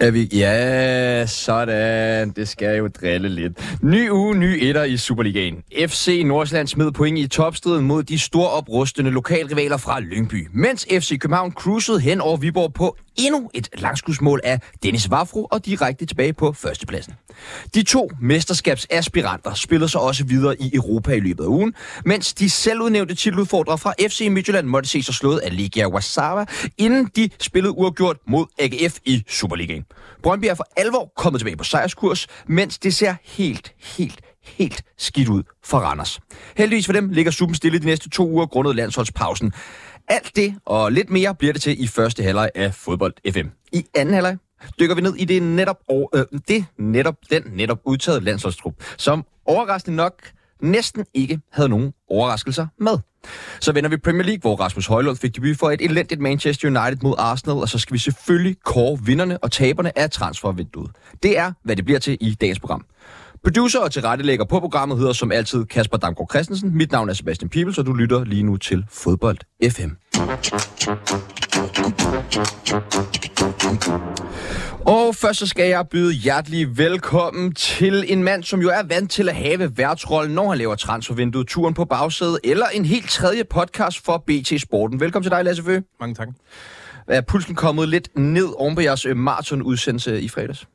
Er vi? Ja, sådan. Det skal jo drille lidt. Ny uge, ny etter i Superligaen. FC Nordsjælland smed point i topstriden mod de store oprustende lokalrivaler fra Lyngby. Mens FC København cruisede hen over Viborg på endnu et langskudsmål af Dennis Vafro og direkte tilbage på førstepladsen. De to mesterskabsaspiranter spiller sig også videre i Europa i løbet af ugen, mens de selvudnævnte titeludfordrere fra FC Midtjylland måtte se sig slået af Legia Warszawa, inden de spillede uafgjort mod AGF i Superligaen. Brøndby er for alvor kommet tilbage på sejrskurs, mens det ser helt, helt, helt skidt ud for Randers. Heldigvis for dem ligger suppen stille de næste to uger grundet landsholdspausen. Alt det og lidt mere bliver det til i første halvleg af Fodbold FM. I anden halvleg dykker vi ned i det netop, og, øh, det netop, den netop udtaget landsholdstrup, som overraskende nok næsten ikke havde nogen overraskelser med. Så vender vi Premier League, hvor Rasmus Højlund fik debut for et elendigt Manchester United mod Arsenal, og så skal vi selvfølgelig kåre vinderne og taberne af transfervinduet. Det er, hvad det bliver til i dagens program. Producer og tilrettelægger på programmet hedder som altid Kasper Damgaard Christensen. Mit navn er Sebastian Pibels, og du lytter lige nu til Fodbold FM. Og først så skal jeg byde hjertelig velkommen til en mand, som jo er vant til at have værtsrollen, når han laver transfervinduet, turen på bagsædet, eller en helt tredje podcast for BT Sporten. Velkommen til dig, Lasse Fø. Mange tak. Er pulsen kommet lidt ned oven på jeres øh, maraton-udsendelse i fredags?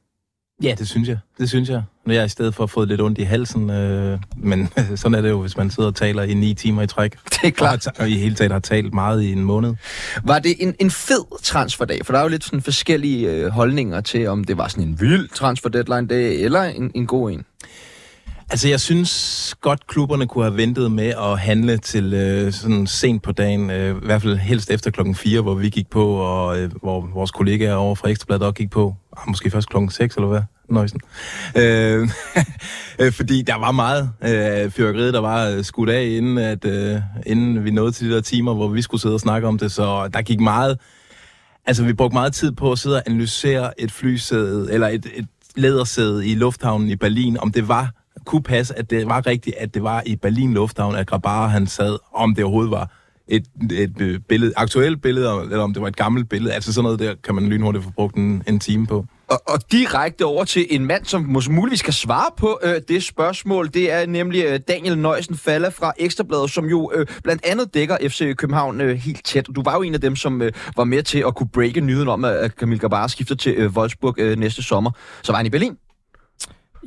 Ja, det synes jeg. Det synes jeg. Når jeg i stedet for har fået lidt ondt i halsen. Øh, men sådan er det jo, hvis man sidder og taler i ni timer i træk. Det er klart. Og, og i hele taget har talt meget i en måned. Var det en, en fed transferdag? For der er jo lidt sådan forskellige øh, holdninger til, om det var sådan en vild transfer deadline dag, eller en, en god en. Altså, jeg synes godt, klubberne kunne have ventet med at handle til øh, sådan sent på dagen. Øh, I hvert fald helst efter klokken 4, hvor vi gik på, og øh, hvor vores kollegaer over fra Ekstrabladet også gik på. Ah, måske først klokken 6, eller hvad? Nøjsen. Øh, øh, fordi der var meget øh, fyrkeriet, der var øh, skudt af, inden, at, øh, inden vi nåede til de der timer, hvor vi skulle sidde og snakke om det. Så der gik meget... Altså, vi brugte meget tid på at sidde og analysere et flysæde, eller et, et lædersæde i lufthavnen i Berlin, om det var kunne passe, at det var rigtigt, at det var i Berlin Lufthavn, at Grabara han sad, om det overhovedet var et, et, øh, billede, aktuelt billede, eller om det var et gammelt billede. Altså sådan noget der kan man lynhurtigt få brugt en, en time på. Og, og direkte over til en mand, som måske muligvis kan svare på øh, det spørgsmål. Det er nemlig øh, Daniel Nøjsen Falla fra Ekstrabladet, som jo øh, blandt andet dækker FC København øh, helt tæt. Du var jo en af dem, som øh, var med til at kunne breake nyheden om, at Kamil Gabar skifter til øh, Wolfsburg øh, næste sommer. Så var han i Berlin.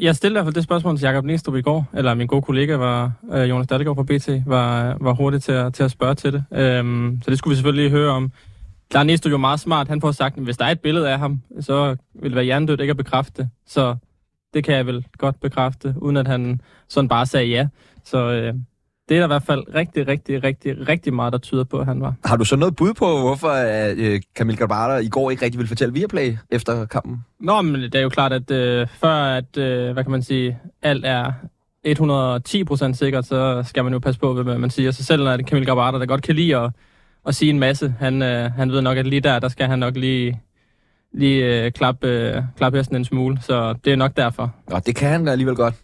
Jeg stillede i hvert fald det spørgsmål til Jakob Næstrup i går, eller min gode kollega, var, øh, Jonas Dattegaard fra BT, var, var hurtig til at, til at spørge til det. Øhm, så det skulle vi selvfølgelig høre om. Der er Næstrup jo meget smart. Han får sagt, at hvis der er et billede af ham, så vil det være hjernedødt ikke at bekræfte det. Så det kan jeg vel godt bekræfte, uden at han sådan bare sagde ja. Så øh, det er der i hvert fald rigtig, rigtig, rigtig, rigtig meget, der tyder på, at han var. Har du så noget bud på, hvorfor øh, Kamil Grabara i går ikke rigtig ville fortælle Viaplay efter kampen? Nå, men det er jo klart, at øh, før at, øh, hvad kan man sige, alt er 110% sikkert, så skal man jo passe på, hvad man siger. Så selv når Kamil Grabara, der godt kan lide at, at sige en masse, han, øh, han ved nok, at lige der, der skal han nok lige lige øh, klappe, øh, klappe hesten en smule, så det er nok derfor. Nå, det kan han alligevel godt.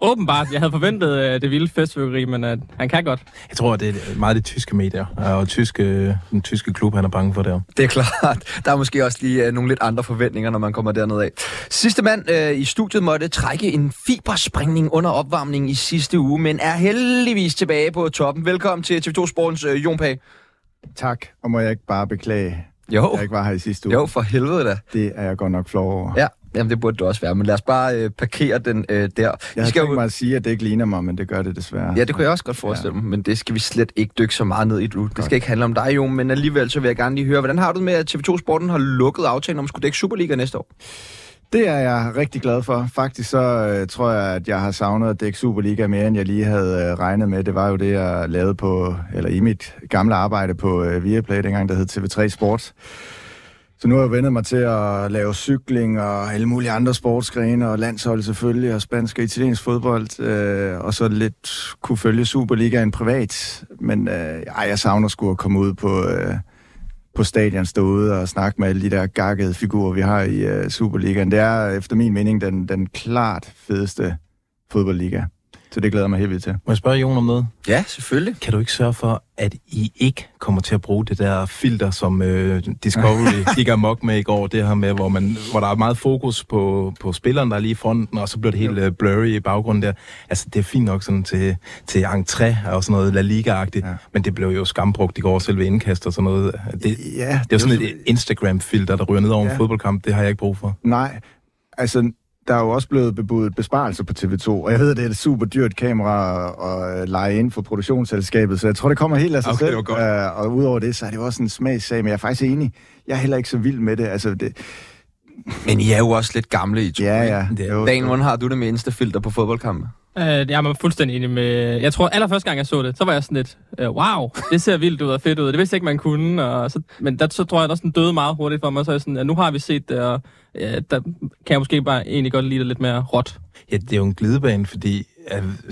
Åbenbart. Jeg havde forventet uh, det vilde festfyrkeri, men uh, han kan godt. Jeg tror, det er meget de tyske medier, og tyske, den tyske klub, han er bange for der. Det er klart. Der er måske også lige uh, nogle lidt andre forventninger, når man kommer derned af. Sidste mand uh, i studiet måtte trække en fiberspringning under opvarmningen i sidste uge, men er heldigvis tilbage på toppen. Velkommen til TV2 Sportens uh, Jon Pag. Tak, og må jeg ikke bare beklage, jo. jeg ikke var her i sidste uge? Jo, for helvede da. Det er jeg godt nok flov over. Ja, Jamen, det burde du også være, men lad os bare øh, parkere den øh, der. Jeg skal jo... mig at sige, at det ikke ligner mig, men det gør det desværre. Ja, det kunne jeg også godt forestille ja. mig, men det skal vi slet ikke dykke så meget ned i. Du. Det skal ikke handle om dig, jo, men alligevel så vil jeg gerne lige høre, hvordan har du det med, at TV2 Sporten har lukket aftalen om at skulle dække Superliga næste år? Det er jeg rigtig glad for. Faktisk så øh, tror jeg, at jeg har savnet at dække Superliga mere, end jeg lige havde øh, regnet med. Det var jo det, jeg lavede på, eller i mit gamle arbejde på øh, Viaplay, dengang der hed TV3 Sport. Så nu har jeg vendt mig til at lave cykling og alle mulige andre sportsgrene, og landshold selvfølgelig, og spansk og italiensk fodbold, øh, og så lidt kunne følge Superligaen privat. Men øh, ej, jeg savner sgu at komme ud på, øh, på stadion, stå ude og snakke med alle de der gakkede figurer, vi har i øh, Superligaen. Det er efter min mening den, den klart fedeste fodboldliga. Så det glæder jeg mig helt vildt til. Må jeg spørge Jon om noget? Ja, selvfølgelig. Kan du ikke sørge for, at I ikke kommer til at bruge det der filter, som øh, Discovery gik amok med i går, det her med, hvor, man, hvor der er meget fokus på, på spilleren, der er lige i fronten, og så bliver det helt øh, blurry i baggrunden der. Altså, det er fint nok sådan til, til entré og sådan noget La Liga-agtigt, ja. men det blev jo skambrugt i går, selve indkast og sådan noget. Det, Ja, det er jo sådan et Instagram-filter, der ryger ned over en Ja. fodboldkamp. Det har jeg ikke brug for. Nej, altså der er jo også blevet bebudet besparelser på TV2, og jeg ved, at det er et super dyrt kamera at øh, lege ind for produktionsselskabet, så jeg tror, det kommer helt af sig Okay, selv. det var godt. Øh, og udover det, så er det jo også en smagssag, men jeg er faktisk enig. Jeg er heller ikke så vild med det. Altså, det Men I er jo også lidt gamle i to. ja, ja. Jo, Dan, jo. hvordan har du det med Insta-filter på fodboldkampe? Øh, jeg er fuldstændig enig med... Jeg tror, allerførste gang, jeg så det, så var jeg sådan lidt, øh, wow, det ser vildt ud og fedt ud. Det vidste jeg ikke, man kunne. Og så, men der, så tror jeg, der sådan døde meget hurtigt for mig. Så er jeg sådan, at nu har vi set det, og ja, der kan jeg måske bare egentlig godt lide det lidt mere råt. Ja, det er jo en glidebane, fordi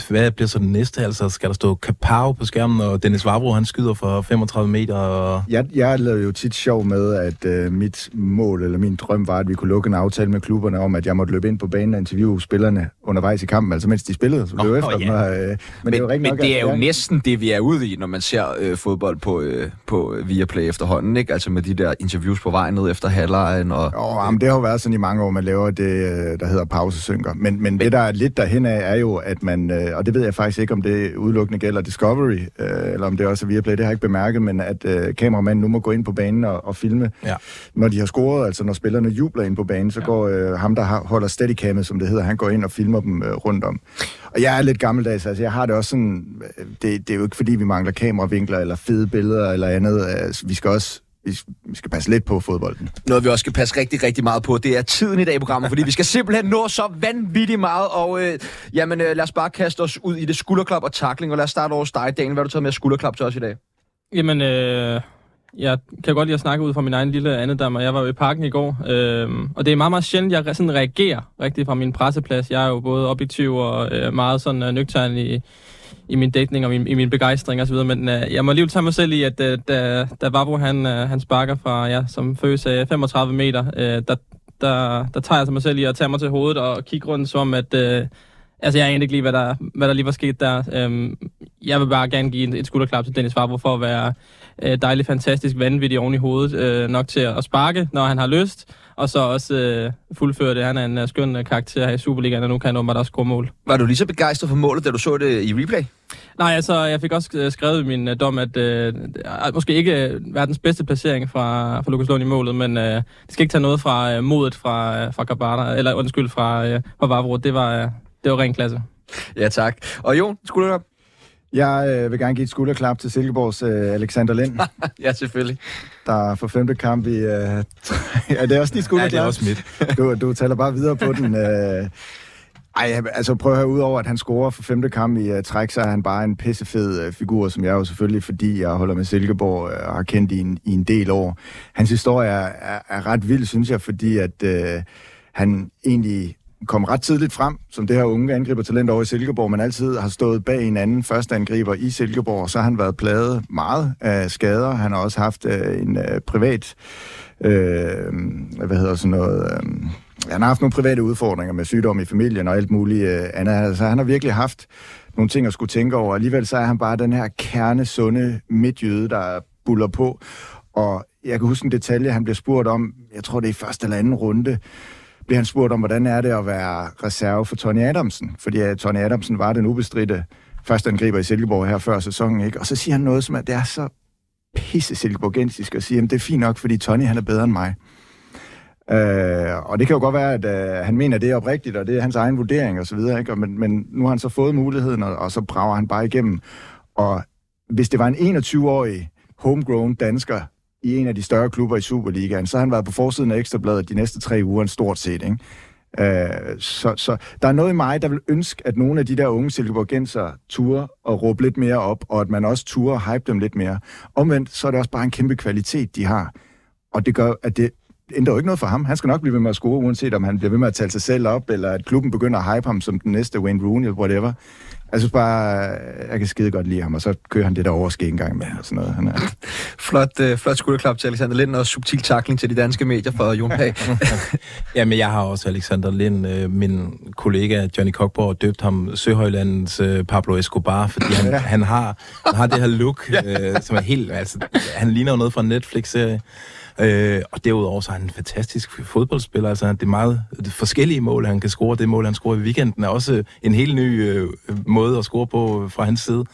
hvad bliver så den næste? Altså, skal der stå Kapow på skærmen, og Dennis Vavro, han skyder for 35 meter, og... Jeg, jeg lavede jo tit sjov med, at øh, mit mål eller min drøm var, at vi kunne lukke en aftale med klubberne om, at jeg måtte løbe ind på banen og interviewe spillerne undervejs i kampen, altså mens de spillede, så blev oh, efter ja. dem. Og, øh, men, men, det er jo men nok, det er at- jo næsten det, vi er ude i, når man ser øh, fodbold på, øh, på Viaplay efterhånden, ikke? Altså med de der interviews på vej ned efter halvlejen. Og, Jo, jamen, det har jo været sådan i mange år, man laver det, øh, der hedder pausesynker. Men, men det, der er lidt derhen af, er jo, at man, øh, og det ved jeg faktisk ikke, om det udelukkende gælder Discovery, øh, eller om det også er Viaplay, det har jeg ikke bemærket, men at øh, kameramanden nu må gå ind på banen og, og filme, Ja. når de har scoret, altså når spillerne jubler ind på banen, så ja. går øh, ham, der har, holder steadycamet, som det hedder, han går ind og filmer dem øh, rundt om. Og jeg er lidt gammeldags, altså jeg har det også sådan, øh, det, det er jo ikke fordi, vi mangler kameravinkler eller fede billeder eller andet, altså, vi skal også vi, skal passe lidt på fodbolden. Noget, vi også skal passe rigtig, rigtig meget på, det er tiden i dag i programmet, fordi vi skal simpelthen nå så vanvittigt meget. Og øh, jamen, øh, lad os bare kaste os ud i det skulderklap og takling, og lad os starte over hos dig, Daniel. Hvad har du taget med skulderklap til os i dag? Jamen, øh, jeg kan godt lide at snakke ud fra min egen lille andedam, og jeg var jo i parken i går. Øh, og det er meget, meget sjældent, jeg sådan reagerer rigtig fra min presseplads. Jeg er jo både objektiv og øh, meget sådan øh, nøgtern i, i min dækning og min, i min begejstring osv., men øh, jeg må alligevel tage mig selv i, at øh, da, da Vavro han, øh, han sparker fra, ja, som Føs sagde, 35 meter, øh, der, der, der tager jeg til mig selv i at tage mig til hovedet og kigge rundt som om, at... Øh, Altså, jeg aner ikke lige, hvad der, hvad der lige var sket der. Øhm, jeg vil bare gerne give et, et skulderklap til Dennis Vavro for at være øh, dejlig, fantastisk, vanvittig oven i hovedet. Øh, nok til at sparke, når han har lyst. Og så også øh, fuldføre det. Han er en uh, skøn uh, karakter her i Superligaen, og nu kan han åbenbart også score mål. Var du lige så begejstret for målet, da du så det i replay? Nej, altså, jeg fik også øh, skrevet i min uh, dom, at øh, måske ikke øh, verdens bedste placering fra, fra Lukas Lund i målet, men øh, det skal ikke tage noget fra øh, modet fra, øh, fra Gabata, eller undskyld, fra, øh, fra Vavro. Det var, øh, det var ren klasse. Ja, tak. Og Jon, skulderklap? Jeg øh, vil gerne give et skulderklap til Silkeborgs øh, Alexander Lind, ja, selvfølgelig. der for femte kamp i... Øh, ja, det er også dit Ja, skulderklap. det er også mit. du, du taler bare videre på den. Øh, ej, altså prøv at høre, udover at han scorer for femte kamp i uh, træk, så er han bare en pissefed uh, figur, som jeg jo selvfølgelig, fordi jeg holder med Silkeborg uh, og har kendt i en, i en del år. Hans historie er, er, er ret vild, synes jeg, fordi at uh, han egentlig kom ret tidligt frem, som det her unge angribertalent over i Silkeborg, men altid har stået bag en anden første angriber i Silkeborg, så har han været plaget meget af skader. Han har også haft øh, en øh, privat, øh, hvad hedder sådan noget, øh, han har haft nogle private udfordringer med sygdom i familien og alt muligt øh, andet. Altså, han har virkelig haft nogle ting at skulle tænke over. Alligevel så er han bare den her kerne, sunde midtjyde, der buller på. Og jeg kan huske en detalje, han bliver spurgt om, jeg tror det er i første eller anden runde, blev han spurgt om, hvordan er det at være reserve for Tony Adamsen? Fordi at Tony Adamsen var den ubestridte første angriber i Silkeborg her før sæsonen, ikke? Og så siger han noget, som er, det er så pisse silkeborgensisk at sige, at det er fint nok, fordi Tony han er bedre end mig. Øh, og det kan jo godt være, at øh, han mener, at det er oprigtigt, og det er hans egen vurdering og så videre, ikke? Og, men, men nu har han så fået muligheden, og, og så brager han bare igennem. Og hvis det var en 21-årig homegrown dansker i en af de større klubber i Superligaen, så har han været på forsiden af Ekstrabladet de næste tre uger, en stort set, ikke? Øh, så, så der er noget i mig, der vil ønske, at nogle af de der unge silkeborgenser turer og råbe lidt mere op, og at man også turer og hype dem lidt mere. Omvendt, så er det også bare en kæmpe kvalitet, de har. Og det gør, at det ændrer jo ikke noget for ham. Han skal nok blive ved med at score, uanset om han bliver ved med at tale sig selv op, eller at klubben begynder at hype ham som den næste Wayne Rooney eller whatever. Jeg synes bare, jeg kan skide godt lide ham, og så kører han det der overske en gang med og sådan noget. Han er... Flot, øh, flot skulderklap til Alexander Lind, og subtil takling til de danske medier for Jon Pag. Jamen, jeg har også Alexander Lind, øh, min kollega Johnny Cockborg, døbt ham Søhøjlandens øh, Pablo Escobar, fordi han, han, har, han har det her look, øh, som er helt... Altså, han ligner jo noget fra en Netflix-serie. Øh, og derudover så er han en fantastisk fodboldspiller. Altså, det er meget det forskellige mål, han kan score. Det mål, han scorer i weekenden, er også en helt ny øh, måde at score på fra hans side.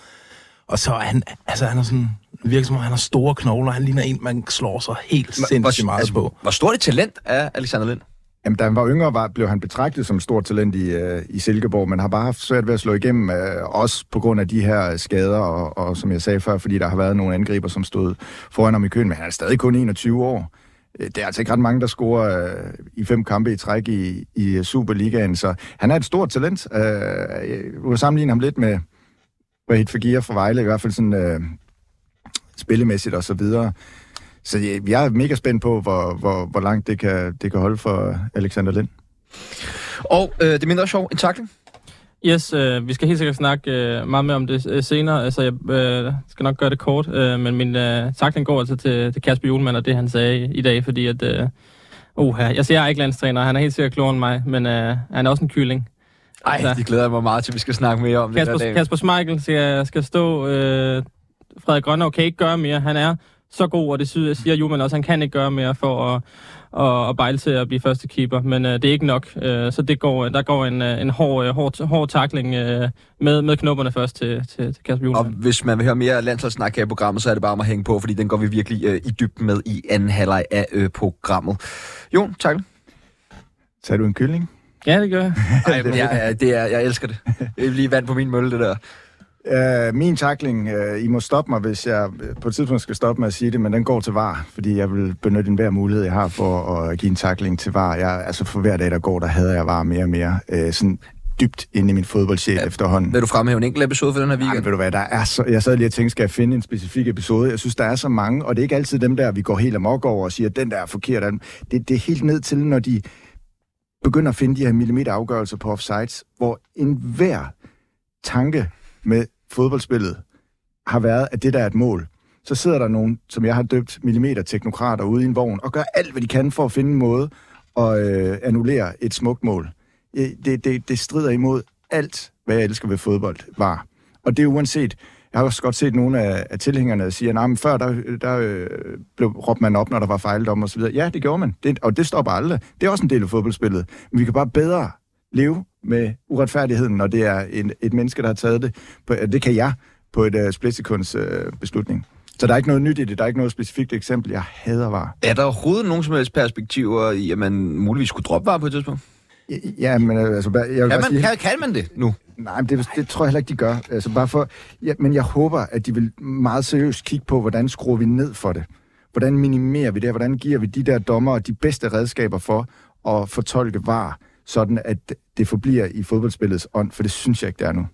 Og så er han, altså han er sådan, virker som om han har store knogler. Han ligner en, man slår sig helt sindssygt meget altså, på. Hvor stort et talent er Alexander Lind? Jamen, da han var yngre, var, blev han betragtet som stort talent i, øh, i Silkeborg, men har bare haft svært ved at slå igennem, øh, også på grund af de her øh, skader, og, og som jeg sagde før, fordi der har været nogle angriber, som stod foran ham i køen, men han er stadig kun 21 år. Øh, det er altså ikke ret mange, der scorer øh, i fem kampe i træk i, i øh, Superligaen, så han er et stort talent. Øh, jeg vil sammenligne ham lidt med Wahid Fagir fra Vejle, i hvert fald sådan øh, spillemæssigt og så videre. Så jeg er mega spændt på, hvor, hvor, hvor langt det kan, det kan holde for Alexander Lind. Og øh, det er mindre sjov, en takling? Yes, øh, vi skal helt sikkert snakke øh, meget mere om det øh, senere. Altså, jeg øh, skal nok gøre det kort, øh, men min øh, takling går altså til, til Kasper Julemand og det, han sagde i, i dag, fordi at... Øh, uh, jeg ser ikke landstræner, han er helt sikkert klogere end mig, men øh, han er også en kylling. Ej, altså, det glæder jeg mig meget til, vi skal snakke mere om Kasper, det der Kasper Schmeichel skal, skal stå... Øh, Frederik Grønner kan ikke gøre mere. Han er så god, og det siger Juman også, han kan ikke gøre mere for at, at, at bejle til at blive første keeper, men uh, det er ikke nok. Uh, så det går, der går en, en hård, hård, hård takling uh, med, med knopperne først til, til, til Kasper Juhlmann. Og hvis man vil høre mere landsholdssnak her i programmet, så er det bare om at hænge på, fordi den går vi virkelig uh, i dybden med i anden halvleg af uh, programmet. Jon, tak. Sagde du en kylling? Ja, det gør jeg. Ej, men jeg, det er, jeg elsker det. Det er lige vand på min mølle, det der. Uh, min takling, uh, I må stoppe mig, hvis jeg på et tidspunkt skal stoppe med at sige det, men den går til var, fordi jeg vil benytte enhver mulighed, jeg har for at give en takling til var. Jeg, altså for hver dag, der går, der havde jeg var mere og mere. Uh, sådan dybt inde i min fodboldsjæl ja, efterhånden. Vil du fremhæve en enkelt episode for den her weekend? Jamen, ved du hvad, der er så, jeg sad lige og tænkte, skal jeg finde en specifik episode? Jeg synes, der er så mange, og det er ikke altid dem der, vi går helt amok over og siger, at den der er forkert. Det, det er helt ned til, når de begynder at finde de her millimeter afgørelser på offsides, hvor enhver tanke med fodboldspillet har været, at det der er et mål. Så sidder der nogen, som jeg har døbt millimeter-teknokrater ude i en vogn, og gør alt, hvad de kan for at finde en måde at øh, annullere et smukt mål. Øh, det, det, det strider imod alt, hvad jeg elsker ved fodbold, var. Og det er uanset, jeg har også godt set nogle af, af tilhængerne, der siger, at før der, der øh, blev råbt man op, når der var fejldom og så videre. Ja, det gjorde man, det, og det stopper aldrig. Det er også en del af fodboldspillet. Men vi kan bare bedre leve med uretfærdigheden, når det er en, et menneske, der har taget det. På, det kan jeg på et uh, splitsekunds uh, beslutning. Så der er ikke noget nyt i det. Der er ikke noget specifikt eksempel. Jeg hader var. Er der overhovedet nogen som helst perspektiver i, at man muligvis skulle droppe var på et tidspunkt? Ja, men altså... Jeg vil kan, man, sige, kan, kan man det nu? Nej, men det, det tror jeg heller ikke, de gør. Altså bare for, ja, men jeg håber, at de vil meget seriøst kigge på, hvordan skruer vi ned for det. Hvordan minimerer vi det? Hvordan giver vi de der dommer de bedste redskaber for at fortolke var, sådan at det forbliver i fodboldspillets ånd, for det synes jeg ikke, det er nu.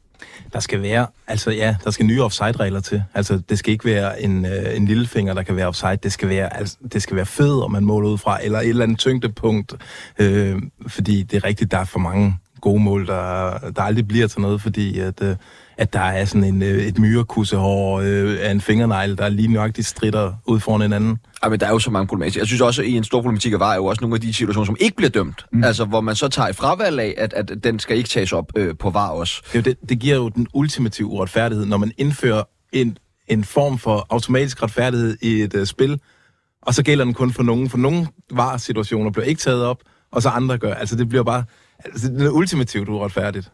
Der skal være, altså ja, der skal nye offside-regler til. Altså, det skal ikke være en, øh, en lillefinger, der kan være offside. Det skal være, altså, det skal være fed, om man måler ud fra, eller et eller andet tyngdepunkt. Øh, fordi det er rigtigt, der er for mange gode mål, der, der aldrig bliver til noget, fordi at, øh, at der er sådan en, øh, et myrekussehår øh, af en fingernegl, der lige nøjagtigt strider ud foran en anden. Ja, men der er jo så mange problematikker. Jeg synes også, at i en stor problematik var jo også nogle af de situationer, som ikke bliver dømt. Mm. Altså, hvor man så tager et fravalg af, at, at den skal ikke tages op øh, på var også. Det, det, det giver jo den ultimative uretfærdighed, når man indfører en, en form for automatisk retfærdighed i et uh, spil, og så gælder den kun for nogen. For nogle var-situationer bliver ikke taget op, og så andre gør. Altså, det bliver bare... Altså, det er ultimativt uretfærdigt.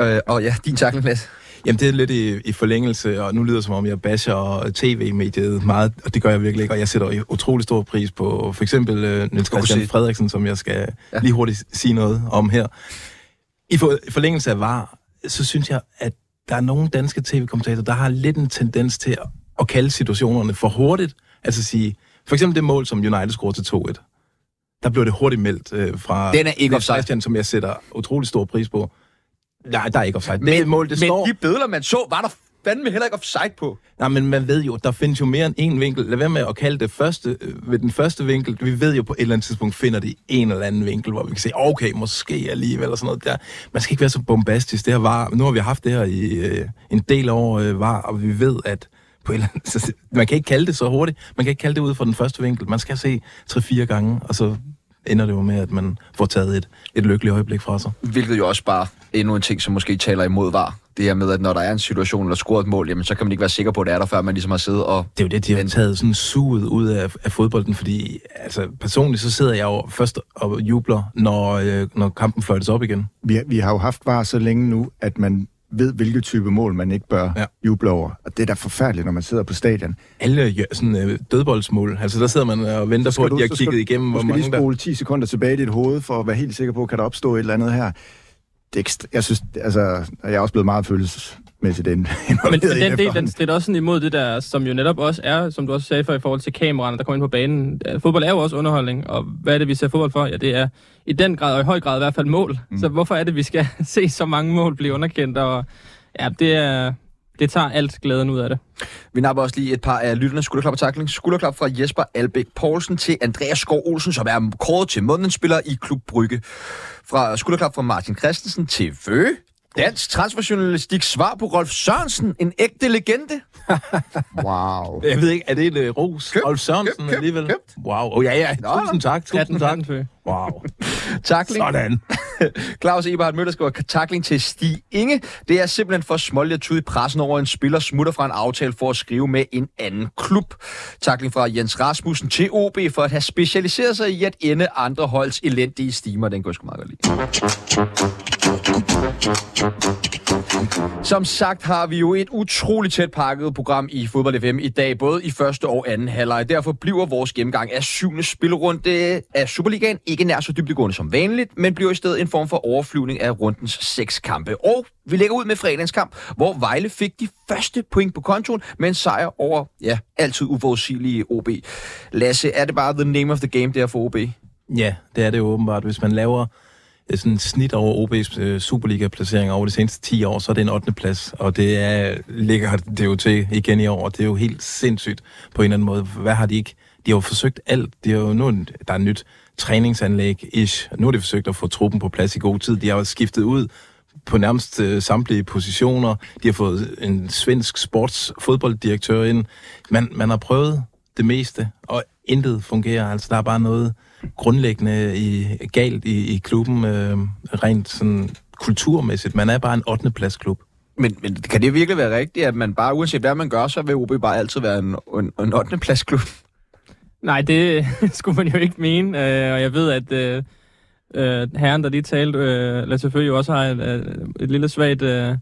Øh, og ja, din takling, Mads. Jamen, det er lidt i, i forlængelse, og nu lyder det som om, jeg basher tv-mediet meget, og det gør jeg virkelig ikke, og jeg sætter utrolig stor pris på for eksempel uh, Niels Christian Frederiksen, som jeg skal ja. lige hurtigt sige noget om her. I, for, I forlængelse af VAR, så synes jeg, at der er nogle danske tv-kommentatorer, der har lidt en tendens til at, at kalde situationerne for hurtigt. Altså sige, for eksempel det mål, som United scorede til 2-1. Der blev det hurtigt meldt øh, fra Den er ikke offside. Christian, som jeg sætter utrolig stor pris på. Nej, der er ikke offside. Men, det mål, det men står... de bødler, man så, var der fandme heller ikke offside på. Nej, men man ved jo, der findes jo mere end en vinkel. Lad være med at kalde det første, øh, ved den første vinkel. Vi ved jo på et eller andet tidspunkt, finder de en eller anden vinkel, hvor vi kan sige, okay, måske alligevel, eller sådan noget der. Man skal ikke være så bombastisk. Det her var, nu har vi haft det her i øh, en del år, øh, var, og vi ved, at på et eller andet, så, man kan ikke kalde det så hurtigt. Man kan ikke kalde det ud fra den første vinkel. Man skal se 3-4 gange, og så ender det jo med, at man får taget et, et lykkeligt øjeblik fra sig. Hvilket jo også bare endnu en ting, som måske taler imod var. Det her med, at når der er en situation, eller scoret et mål, jamen, så kan man ikke være sikker på, at det er der, før man ligesom har siddet og... Det er jo det, de har taget sådan suget ud af, af fodbolden, fordi altså, personligt så sidder jeg jo først og jubler, når, øh, når kampen fløjtes op igen. Vi, vi har jo haft var så længe nu, at man ved, hvilke type mål man ikke bør Ja. juble over. Og det er da forfærdeligt, når man sidder på stadion. Alle ja, sådan øh, dødboldsmål, altså der sidder man og venter på, at de har kigget igennem, du hvor skal mange lige der... spole 10 sekunder tilbage i dit hoved, for at være helt sikker på, kan der opstå et eller andet her. Det er jeg synes, altså, jeg er også blevet meget følelsesmæssigt ind. Men, men den del, den strider også sådan imod det der, som jo netop også er, som du også sagde før, i forhold til kameraerne, der kommer ind på banen. Fodbold er jo også underholdning, og hvad er det, vi ser fodbold for? Ja, det er i den grad, og i høj grad i hvert fald mål. Mm. Så hvorfor er det, vi skal se så mange mål blive underkendt? Og ja, det er... Det tager alt glæden ud af det. Vi napper også lige et par af lytterne skulderklap og takling. Skulderklap fra Jesper Albæk Poulsen til Andreas Skov Olsen, som er kåret til månedens spiller i Klub Brygge. Fra skulderklap fra Martin Christensen til Fø. Dansk transferjournalistik svar på Rolf Sørensen, en ægte legende. Wow. Jeg ved ikke, er det et uh, ros? Købt, Rolf Sørensen købt, købt, alligevel? købt. Wow, oh, ja, ja, Nå, tusind tak, tusind tak. Wow, Takling. sådan. Claus Eberhardt Møller skriver takling til Stig Inge. Det er simpelthen for småligt at i pressen over, en spiller smutter fra en aftale for at skrive med en anden klub. Takling fra Jens Rasmussen til OB for at have specialiseret sig i at ende andre holds elendige stimer. Den kunne jeg sgu meget godt lide. Som sagt har vi jo et utroligt tæt pakket program i Fodbold FM i dag, både i første og anden halvleg. Derfor bliver vores gennemgang af syvende spillerunde af Superligaen ikke nær så dybdegående som vanligt, men bliver i stedet en form for overflyvning af rundens seks kampe. Og vi lægger ud med fredagens kamp, hvor Vejle fik de første point på kontoen med en sejr over, ja, altid uforudsigelige OB. Lasse, er det bare the name of the game der for OB? Ja, det er det jo åbenbart. Hvis man laver øh, sådan et snit over OB's øh, Superliga-placering over de seneste 10 år, så er det en 8. plads, og det er, ligger det jo til igen i år. Det er jo helt sindssygt på en eller anden måde. Hvad har de ikke? De har jo forsøgt alt. Det er jo nu, der er nyt træningsanlæg, ish. Nu har de forsøgt at få truppen på plads i god tid. De har jo skiftet ud på nærmest øh, samtlige positioner. De har fået en svensk sportsfodbolddirektør ind. Man, man har prøvet det meste, og intet fungerer. Altså, der er bare noget grundlæggende i, galt i, i klubben, øh, rent sådan kulturmæssigt. Man er bare en 8. plads klub. Men, men kan det virkelig være rigtigt, at man bare, uanset hvad man gør, så vil OB bare altid være en, en, en 8. pladsklub? Nej, det skulle man jo ikke mene, øh, og jeg ved, at øh, øh, herren, der lige talte, øh, Lasse jo også har et, øh, et lille svagt... Øh,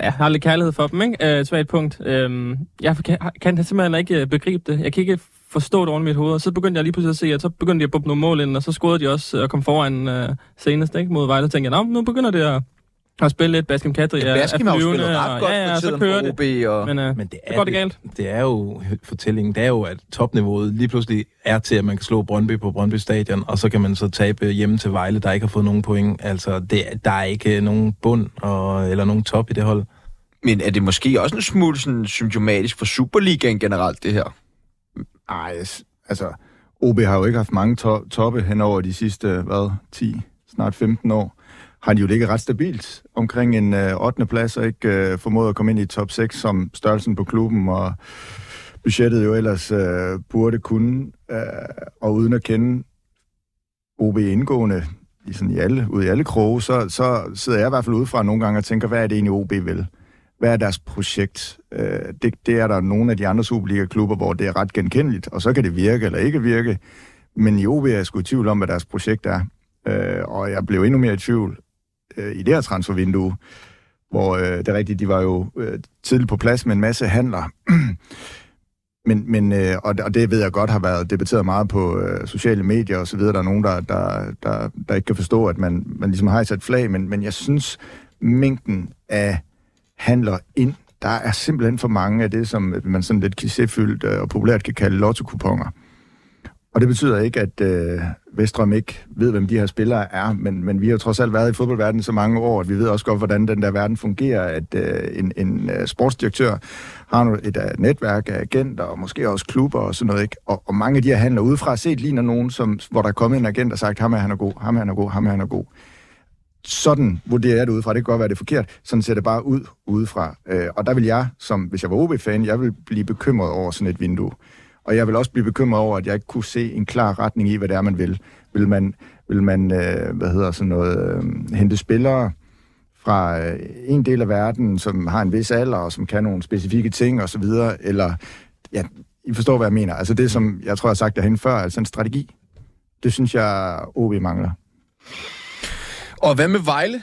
ja, har lidt kærlighed for dem, ikke? Øh, et svagt punkt. Øh, jeg kan, kan simpelthen ikke øh, begribe det. Jeg kan ikke forstå det oven i mit hoved, og så begyndte jeg lige pludselig at se, at så begyndte de at buppe nogle mål ind, og så scorede de også øh, og kom foran øh, senest ikke, mod Vejle. Så tænkte jeg, nu begynder det at, at spille lidt Baskim Kadri. Ja, Baskim har jo spillet ret og, godt ja, ja, for så tiden kører. OB. Og... Men, øh, Men det så er, går det galt. det er jo, fortællingen, det er jo, at topniveauet lige pludselig er til, at man kan slå Brøndby på Brøndby Stadion, og så kan man så tabe hjemme til Vejle, der ikke har fået nogen point. Altså, det, der er ikke nogen bund og, eller nogen top i det hold. Men er det måske også en smule sådan, symptomatisk for Superligaen generelt, det her? Ej, s- altså, OB har jo ikke haft mange to- toppe hen over de sidste, hvad, 10, snart 15 år. Har de jo ligget ret stabilt omkring en øh, 8. plads, og ikke øh, formået at komme ind i top 6 som størrelsen på klubben, og budgettet jo ellers øh, burde kunne, øh, og uden at kende OB indgående i, sådan i, alle, ude i alle kroge, så, så sidder jeg i hvert fald udefra nogle gange og tænker, hvad er det egentlig OB vil? Hvad er deres projekt? Øh, det, det er der nogle af de andre Superliga-klubber, hvor det er ret genkendeligt, og så kan det virke eller ikke virke. Men i OB er jeg sgu i tvivl om, hvad deres projekt er. Øh, og jeg blev endnu mere i tvivl øh, i det her transfervindue, hvor øh, det er rigtigt, de var jo øh, tidligt på plads med en masse handler. men, men øh, og, og det ved jeg godt har været debatteret meget på øh, sociale medier og så videre. Der er nogen, der, der, der, der ikke kan forstå, at man, man ligesom har sat flag, men, men jeg synes, mængden af handler ind, der er simpelthen for mange af det, som man sådan lidt klichéfyldt øh, og populært kan kalde lotto-kuponer. Og det betyder ikke, at øh, Vestrøm ikke ved, hvem de her spillere er, men, men vi har jo trods alt været i fodboldverdenen så mange år, at vi ved også godt, hvordan den der verden fungerer, at øh, en, en øh, sportsdirektør har et uh, netværk af agenter, og måske også klubber og sådan noget, ikke? Og, og mange af de her handler udefra set ligner nogen, som, hvor der er kommet en agent og sagt, ham er han er god, ham er han er god, ham er han er god sådan vurderer jeg det udefra. Det kan godt være, det er forkert. Sådan ser det bare ud udefra. Øh, og der vil jeg, som hvis jeg var OB-fan, jeg vil blive bekymret over sådan et vindue. Og jeg vil også blive bekymret over, at jeg ikke kunne se en klar retning i, hvad det er, man vil. Vil man, vil man øh, hvad hedder sådan noget, øh, hente spillere fra øh, en del af verden, som har en vis alder, og som kan nogle specifikke ting osv., eller, ja, I forstår, hvad jeg mener. Altså det, som jeg tror, jeg har sagt derhen før, altså en strategi. Det synes jeg, OB mangler. Og hvad med Vejle,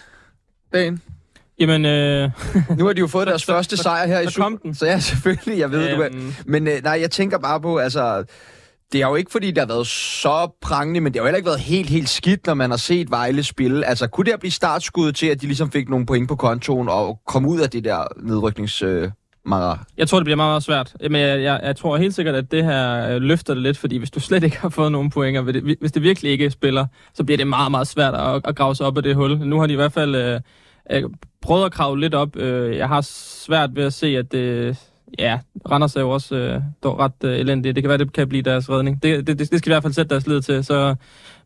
Dan? Jamen, øh... nu har de jo fået deres så, første sejr her så, i den. Så ja, selvfølgelig, jeg ved, øhm... du er. Men øh, nej, jeg tænker bare på, altså... Det er jo ikke, fordi det har været så prangende, men det har jo heller ikke været helt, helt skidt, når man har set Vejle spille. Altså, kunne det blive startskuddet til, at de ligesom fik nogle point på kontoen og kom ud af det der nedryknings... Øh Mara? Jeg tror, det bliver meget, meget svært. Men jeg, jeg, jeg tror helt sikkert, at det her øh, løfter det lidt, fordi hvis du slet ikke har fået nogen pointer, hvis det virkelig ikke spiller, så bliver det meget, meget svært at, at grave sig op af det hul. Nu har de i hvert fald øh, jeg prøvede at kravle lidt op. Øh, jeg har svært ved at se, at det... Ja, Randers er jo også øh, ret øh, elendige. Det kan være, det kan blive deres redning. Det, det, det skal i hvert fald sætte deres lid til, så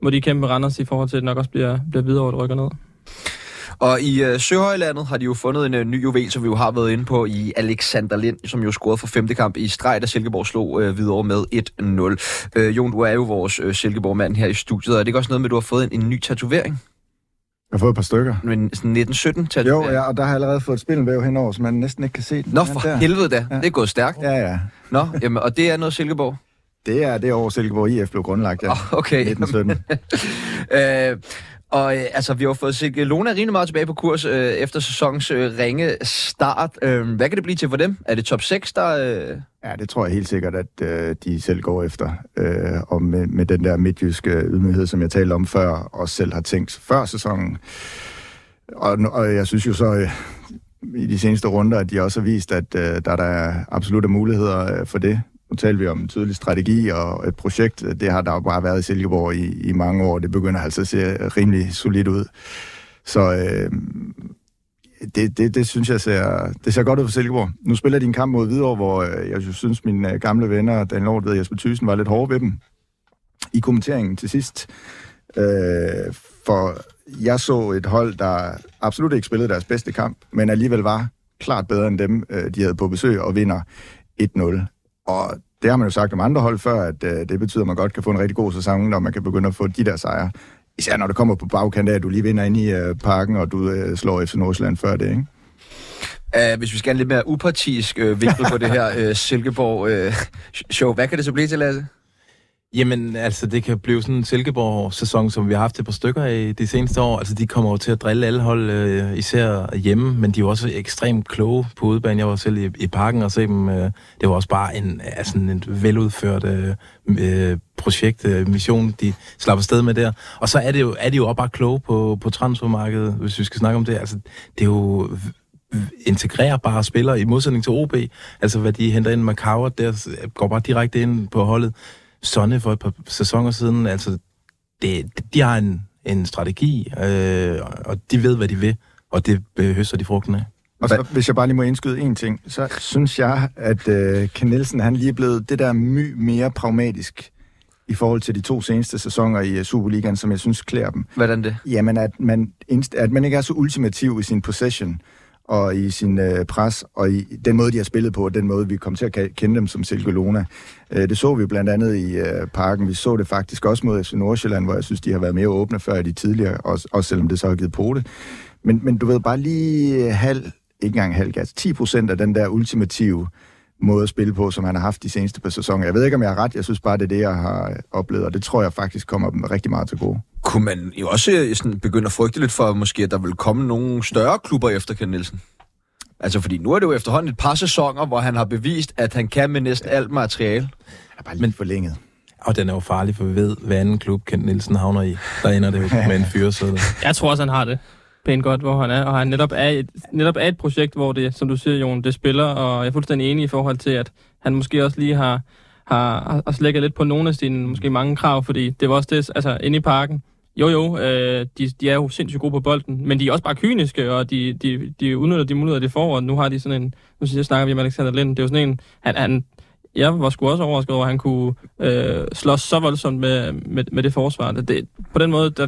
må de kæmpe med Randers i forhold til, at det nok også bliver, bliver videre og at rykker ned. Og i øh, Søhøjlandet har de jo fundet en øh, ny juvel, som vi jo har været inde på i Alexander Lind, som jo scorede for femte kamp i streg, da Silkeborg slog øh, videre med 1-0. Øh, Jon, du er jo vores øh, Silkeborg-mand her i studiet, og er det ikke også noget med, at du har fået en, en ny tatovering? Jeg har fået et par stykker. Men sådan 1917 tatovering? Jo, ja, og der har jeg allerede fået et spillenvæv henover, så man næsten ikke kan se den. Nå, for der. helvede da. Ja. Det er gået stærkt. Ja, ja. Nå, jamen, og det er noget Silkeborg? Det er det år, Silkeborg IF blev grundlagt, ja. Oh, okay. 1917. øh, og øh, altså, vi har fået set øh, Lona rimelig meget tilbage på kurs øh, efter sæsonens øh, ringe start. Øh, hvad kan det blive til for dem? Er det top 6, der... Øh... Ja, det tror jeg helt sikkert, at øh, de selv går efter. Øh, og med, med den der midtjyske ydmyghed, som jeg talte om før, og selv har tænkt før sæsonen. Og, og jeg synes jo så... Øh, i de seneste runder, at de også har vist, at øh, der, der er absolutte muligheder øh, for det. Nu taler vi om en tydelig strategi og et projekt. Det har der jo bare været i Silkeborg i, i mange år. Det begynder altså at se rimelig solidt ud. Så øh, det, det, det synes jeg ser, det ser godt ud for Silkeborg. Nu spiller de en kamp mod Hvidovre, hvor øh, jeg synes, mine øh, gamle venner, Dan Lort og Jesper Thyssen, var lidt hårde ved dem i kommenteringen til sidst. Øh, for jeg så et hold, der absolut ikke spillede deres bedste kamp, men alligevel var klart bedre end dem, øh, de havde på besøg, og vinder 1-0. Og det har man jo sagt om andre hold før, at øh, det betyder, at man godt kan få en rigtig god sæson, når man kan begynde at få de der sejre. Især når det kommer på bagkant af, at du lige vinder ind i øh, parken, og du øh, slår FC Nordsjælland før det, ikke? Uh, hvis vi skal have en lidt mere upartisk uh, vinkel på det her uh, Silkeborg-show, uh, hvad kan det så blive til, Lasse? Jamen, altså, det kan blive sådan en Silkeborg-sæson, som vi har haft et par stykker i de seneste år. Altså, de kommer jo til at drille alle hold, øh, især hjemme, men de er jo også ekstremt kloge på udebane. Jeg var selv i, i parken og se dem. Øh, det var også bare en, altså, en veludført øh, øh, projekt, øh, mission, de slapper sted med der. Og så er, det jo, er de jo også bare kloge på, på transfermarkedet, hvis vi skal snakke om det. Altså, det er jo integrerbare spillere i modsætning til OB. Altså, hvad de henter ind med Coward, der går bare direkte ind på holdet. Sonne for et par sæsoner siden. Altså, det, de har en, en strategi, øh, og de ved, hvad de vil, og det høster de frugten af. Og så, hvis jeg bare lige må indskyde en ting, så synes jeg, at øh, Ken Nielsen, han lige er blevet det der my mere pragmatisk i forhold til de to seneste sæsoner i uh, Superligaen, som jeg synes klæder dem. Hvordan det? Jamen, at man, at man ikke er så ultimativ i sin possession og i sin øh, pres, og i den måde, de har spillet på, og den måde, vi kom til at kende dem som Silkelona. Øh, det så vi blandt andet i øh, parken. Vi så det faktisk også mod FC Nordsjælland, hvor jeg synes, de har været mere åbne før de tidligere, også, også selvom det så har givet på det. Men, men du ved, bare lige halv, ikke engang halv gas, 10 procent af den der ultimative måde at spille på, som han har haft de seneste par sæsoner. Jeg ved ikke, om jeg har ret. Jeg synes bare, det er det, jeg har oplevet, og det tror jeg faktisk kommer dem rigtig meget til gode. Kunne man jo også øh, sådan begynde at frygte lidt for, måske, at der vil komme nogle større klubber efter Ken Nielsen? Altså, fordi nu er det jo efterhånden et par sæsoner, hvor han har bevist, at han kan med næsten alt materiale. Han er bare lidt forlænget. Og den er jo farlig, for vi ved, hvad anden klub Kent Nielsen havner i. Der ender det jo med en fyresæde. Jeg tror også, han har det pænt godt, hvor han er. Og han netop er, et, netop er et projekt, hvor det, som du siger, Jon, det spiller. Og jeg er fuldstændig enig i forhold til, at han måske også lige har, har, har, slækket lidt på nogle af sine måske mange krav, fordi det var også det, altså inde i parken, jo jo, øh, de, de er jo sindssygt gode på bolden, men de er også bare kyniske, og de, de, de udnytter de muligheder, de får, og nu har de sådan en, nu siger jeg, snakker vi om Alexander Lind, det er jo sådan en, han, han jeg var sgu også overrasket over, at han kunne øh, slås så voldsomt med, med, med det forsvar. Det, på den måde, der,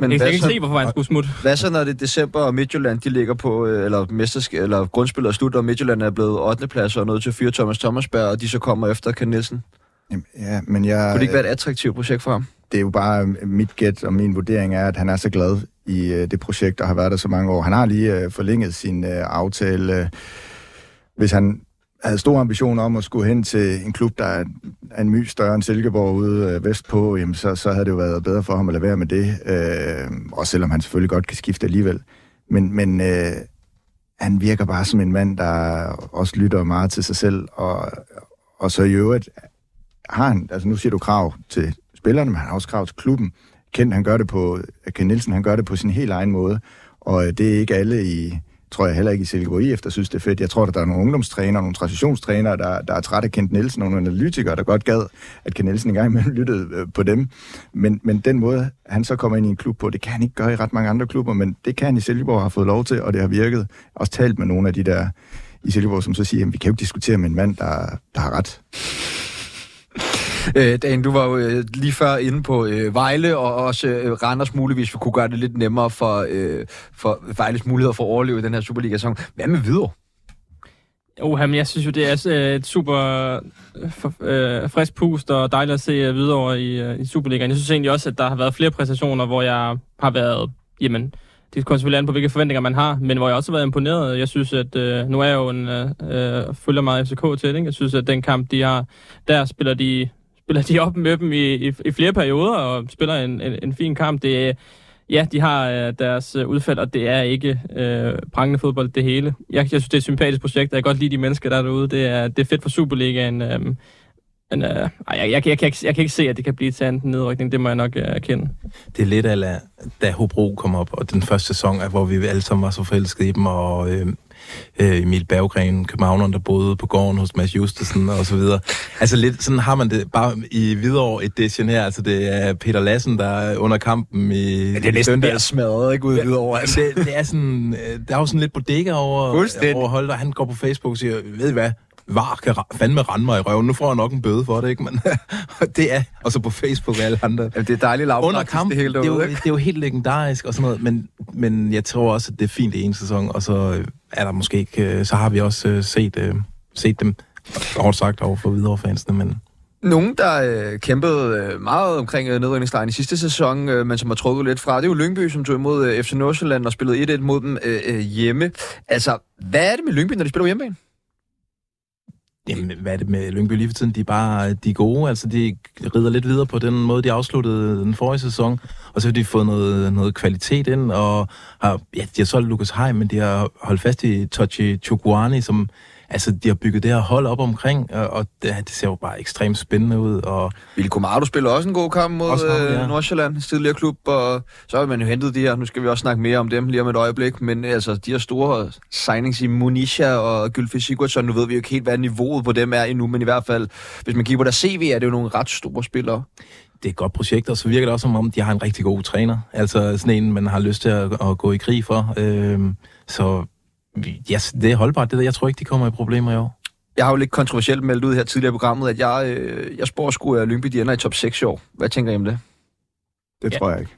men jeg kan ikke så, se, hvorfor han skulle smutte. Hvad så, når det er december, og Midtjylland, de ligger på, øh, eller, mestersk, eller grundspiller slut, og Midtjylland er blevet 8. plads og nødt til at fyre Thomas Thomasberg, og de så kommer efter Ken Nielsen? Jamen, Ja, men jeg, Kunne det ikke være et attraktivt projekt for ham? det er jo bare øh, mit gæt og min vurdering er, at han er så glad i øh, det projekt, og har været der så mange år. Han har lige øh, forlænget sin øh, aftale. Øh, hvis han havde store ambitioner om at skulle hen til en klub, der er, en my større end Silkeborg ude øh, vestpå, jamen så, så havde det jo været bedre for ham at lade være med det. Øh, også selvom han selvfølgelig godt kan skifte alligevel. Men, men øh, han virker bare som en mand, der også lytter meget til sig selv, og, og så i øvrigt har han, altså nu siger du krav til spillerne, men han har også krav til klubben. Kent, han gør det på, Ken Nielsen, han gør det på sin helt egen måde, og øh, det er ikke alle i, tror jeg heller ikke i Silkeborg IF, der synes, det er fedt. Jeg tror, at der er nogle ungdomstrænere, nogle transitionstrænere, der, der er trætte af Kent Nielsen, og nogle analytikere, der godt gad, at Kent Nielsen engang imellem lyttede øh, på dem. Men, men den måde, han så kommer ind i en klub på, det kan han ikke gøre i ret mange andre klubber, men det kan han i Silkeborg har fået lov til, og det har virket. Også talt med nogle af de der i Silkeborg, som så siger, at vi kan jo ikke diskutere med en mand, der, der har ret. Øh, Dan, du var jo øh, lige før inde på øh, Vejle, og også øh, Randers muligvis vi kunne gøre det lidt nemmere for, øh, for Vejles muligheder for at overleve i den her Superliga-sæson. Hvad med videre? Oha, men jeg synes jo, det er øh, et super øh, for, øh, frisk pust og dejligt at se øh, videre i, øh, i Superligaen. Jeg synes egentlig også, at der har været flere præstationer, hvor jeg har været, jamen, det kommer selvfølgelig an på, hvilke forventninger man har, men hvor jeg også har været imponeret. Jeg synes, at øh, nu er jeg jo en, øh, øh følger meget FCK til, ikke? Jeg synes, at den kamp, de har, der spiller de, spiller de op med dem i, i, i flere perioder og spiller en, en, en fin kamp. Det er, ja, de har øh, deres øh, udfald, og det er ikke øh, prangende fodbold, det hele. Jeg, jeg synes, det er et sympatisk projekt, og jeg kan godt lide de mennesker, der er derude. Det er, det er fedt for Superligaen. Øh, men øh, jeg, jeg, jeg, jeg, kan ikke, jeg kan ikke se, at det kan blive til en nedrykning. Det må jeg nok øh, erkende. Det er lidt af, da Hobro kom op, og den første sæson, hvor vi alle sammen var så forelskede i dem, og øh, øh, Emil Berggren, københavneren, der boede på gården hos Mads Justesen og så videre. Altså lidt, sådan har man det bare i videre edition her. Altså det er Peter Lassen, der er under kampen i... Ja, det er næsten der smadret, ikke ud i videre. Altså. Det, det, er sådan, øh, der er jo sådan lidt bodega over, over Holder. Han går på Facebook og siger, ved I hvad, var kan fandme rende mig i røven. Nu får jeg nok en bøde for det, ikke? Men det er, og så på Facebook og alle andre. Jamen, det er dejligt lavpraktisk, Under kamp, det hele derude, det, er jo, det er jo helt legendarisk og sådan noget, men, men jeg tror også, at det er fint i en sæson, og så øh, er der måske ikke, øh, så har vi også øh, set, set dem, hårdt sagt, over for videre fansene, men... Nogen, der øh, kæmpede øh, meget omkring øh, nedrykningslejen i sidste sæson, øh, men som har trukket lidt fra, det er jo Lyngby, som tog imod øh, FC Nordsjælland og spillede 1-1 mod dem øh, øh, hjemme. Altså, hvad er det med Lyngby, når de spiller hjemmebane? Jamen, hvad er det med Lyngby lige for tiden? De er bare de er gode, altså de rider lidt videre på den måde, de afsluttede den forrige sæson, og så har de fået noget, noget kvalitet ind, og har, ja, de har solgt Lukas Heim, men de har holdt fast i Tochi Chukwani, som altså, de har bygget det her hold op omkring, og, og det, det ser jo bare ekstremt spændende ud. Og Ville Komado spiller også en god kamp mod også ham, ja. Øh, Nordsjælland, tidligere klub, og så har man jo hentet de her, nu skal vi også snakke mere om dem lige om et øjeblik, men altså, de her store signings i Monisha og Gylfi Sigurdsson, nu ved vi jo ikke helt, hvad niveauet på dem er endnu, men i hvert fald, hvis man kigger på der CV, er det jo nogle ret store spillere det er et godt projekt, og så virker det også som om, de har en rigtig god træner. Altså sådan en, man har lyst til at, at gå i krig for. Øhm, så yes, det er holdbart. Det der. Jeg tror ikke, de kommer i problemer i år. Jeg har jo lidt kontroversielt meldt ud her tidligere i programmet, at jeg, øh, jeg spår sgu, at Lyngby de ender i top 6 i år. Hvad tænker I om det? Det ja. tror jeg ikke.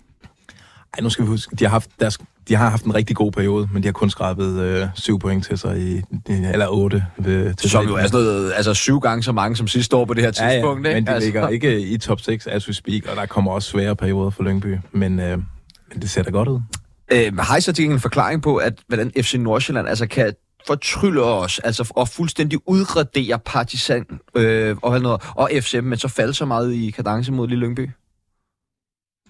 Ej, nu skal vi huske, de har haft, deres, de har haft en rigtig god periode, men de har kun skrabet øh, syv point til sig, i, eller otte. Ved, til som jo er sådan noget, altså syv gange så mange som sidste år på det her tidspunkt. Ja, ja. men de altså. ligger ikke i top 6, as we speak, og der kommer også svære perioder for Lyngby, men, øh, men det ser da godt ud. Øh, har I så til en forklaring på, at hvordan FC Nordsjælland altså kan fortrylle os, altså og fuldstændig udradere Partisan øh, og, noget, og FCM, men så falde så meget i kadence mod Lille Lyngby?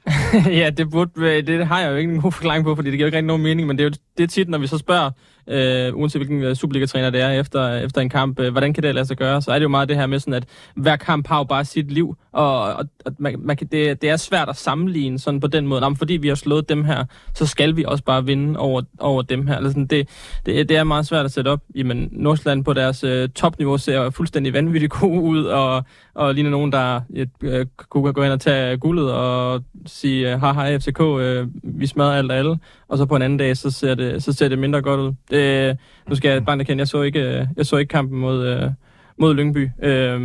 ja, det, burde, det har jeg jo ikke en god forklaring på, fordi det giver jo ikke rigtig nogen mening, men det er jo det er tit, når vi så spørger øh, uanset hvilken øh, Superliga-træner det er efter, efter en kamp, øh, hvordan kan det lade sig gøre? Så er det jo meget det her med sådan, at hver kamp har jo bare sit liv, og, og, og man, man kan, det, det er svært at sammenligne sådan på den måde. Nå, fordi vi har slået dem her, så skal vi også bare vinde over, over dem her. Eller sådan, det, det, det er meget svært at sætte op. Jamen, Nordsjælland på deres øh, topniveau ser fuldstændig vanvittigt god ud, og, og ligner nogen, der øh, øh kunne gå ind og tage guldet og sige, øh, haha, FCK, øh, vi smadrer alt og alle. Og så på en anden dag, så ser det, så ser det mindre godt ud. Det, nu skal jeg bare erkende, jeg så ikke, øh, jeg så ikke kampen mod, øh, mod Lyngby. Øh,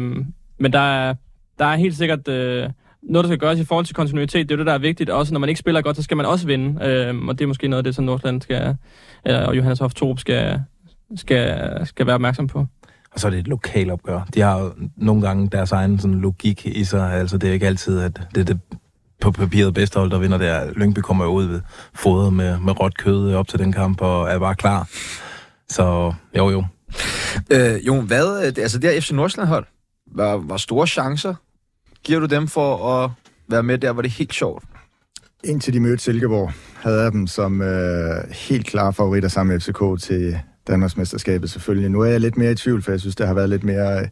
men der er, der er helt sikkert... Øh, noget, der skal gøres i forhold til kontinuitet, det er jo det, der er vigtigt. Også når man ikke spiller godt, så skal man også vinde. Øhm, og det er måske noget af det, som Nordsjælland skal, eller, og Johannes Hoff Torup skal, skal, skal være opmærksom på. Og så er det et lokalt opgør. De har jo nogle gange deres egen sådan, logik i sig. Altså, det er ikke altid, at det er det på papiret bedste hold, der vinder der. Lyngby kommer jo ud ved fodret med, med råt kød op til den kamp, og er bare klar. Så jo, jo. Øh, jo, hvad, altså det her FC Nordsjælland-hold, var, var store chancer giver du dem for at være med der, hvor det er helt sjovt? Indtil de mødte Silkeborg, havde jeg dem som øh, helt klare favoritter sammen med FCK til Danmarksmesterskabet selvfølgelig. Nu er jeg lidt mere i tvivl, for jeg synes, det har været lidt mere øh,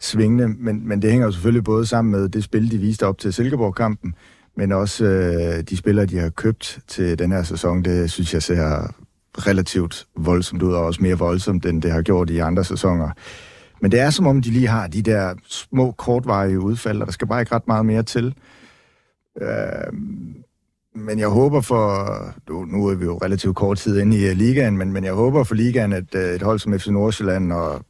svingende, men, men det hænger jo selvfølgelig både sammen med det spil, de viste op til Silkeborg-kampen, men også øh, de spillere, de har købt til den her sæson, det synes jeg ser relativt voldsomt ud, og også mere voldsomt, end det har gjort i andre sæsoner. Men det er som om, de lige har de der små, kortvarige udfald, og der skal bare ikke ret meget mere til. Øh, men jeg håber for, nu er vi jo relativt kort tid inde i uh, ligaen, men, men jeg håber for ligaen, at uh, et hold som FC Nordsjælland og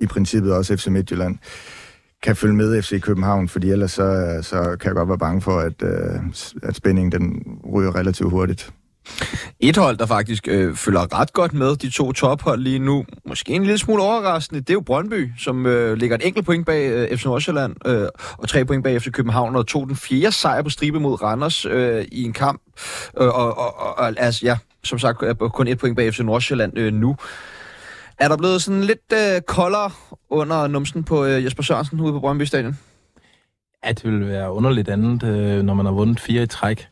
i princippet også FC Midtjylland kan følge med FC København, fordi ellers så, så kan jeg godt være bange for, at, øh, at spændingen den ryger relativt hurtigt. Et hold, der faktisk øh, følger ret godt med, de to tophold lige nu, måske en lille smule overraskende, det er jo Brøndby, som øh, ligger et enkelt point bag øh, FC Nordsjælland, øh, og tre point bag FC København, og tog den fjerde sejr på stribe mod Randers øh, i en kamp. Øh, og, og, og altså, ja, som sagt, kun et point bag FC Nordsjælland øh, nu. Er der blevet sådan lidt øh, koldere under numsen på øh, Jesper Sørensen ude på Brøndby Stadion? Ja, det vil være underligt andet, øh, når man har vundet fire i træk.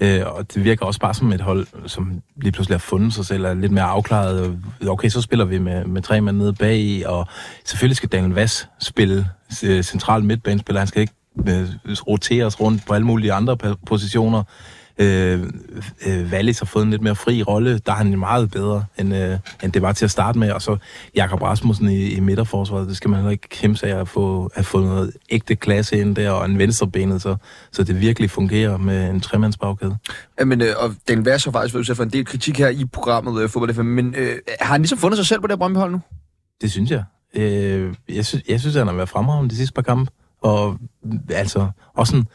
Øh, og det virker også bare som et hold, som lige pludselig har fundet sig selv, er lidt mere afklaret. Øh, okay, så spiller vi med, med tre mænd nede bag, og selvfølgelig skal Daniel Vass spille øh, central midtbanespiller. Han skal ikke øh, roteres rundt på alle mulige andre positioner. Øh, øh, Wallis har fået en lidt mere fri rolle. Der er han meget bedre, end, øh, end det var til at starte med. Og så Jakob Rasmussen i, i midterforsvaret. Det skal man heller ikke kæmpe sig at få, at få noget ægte klasse ind der, og en venstrebenet, så, så det virkelig fungerer med en tremandsbagkæde. men, øh, og den Værs har faktisk været for en del kritik her i programmet øh, Fodbold FM, men øh, har han ligesom fundet sig selv på det her nu? Det synes jeg. Øh, jeg, synes, jeg synes, han har været fremragende de sidste par kampe. Og altså, også sådan,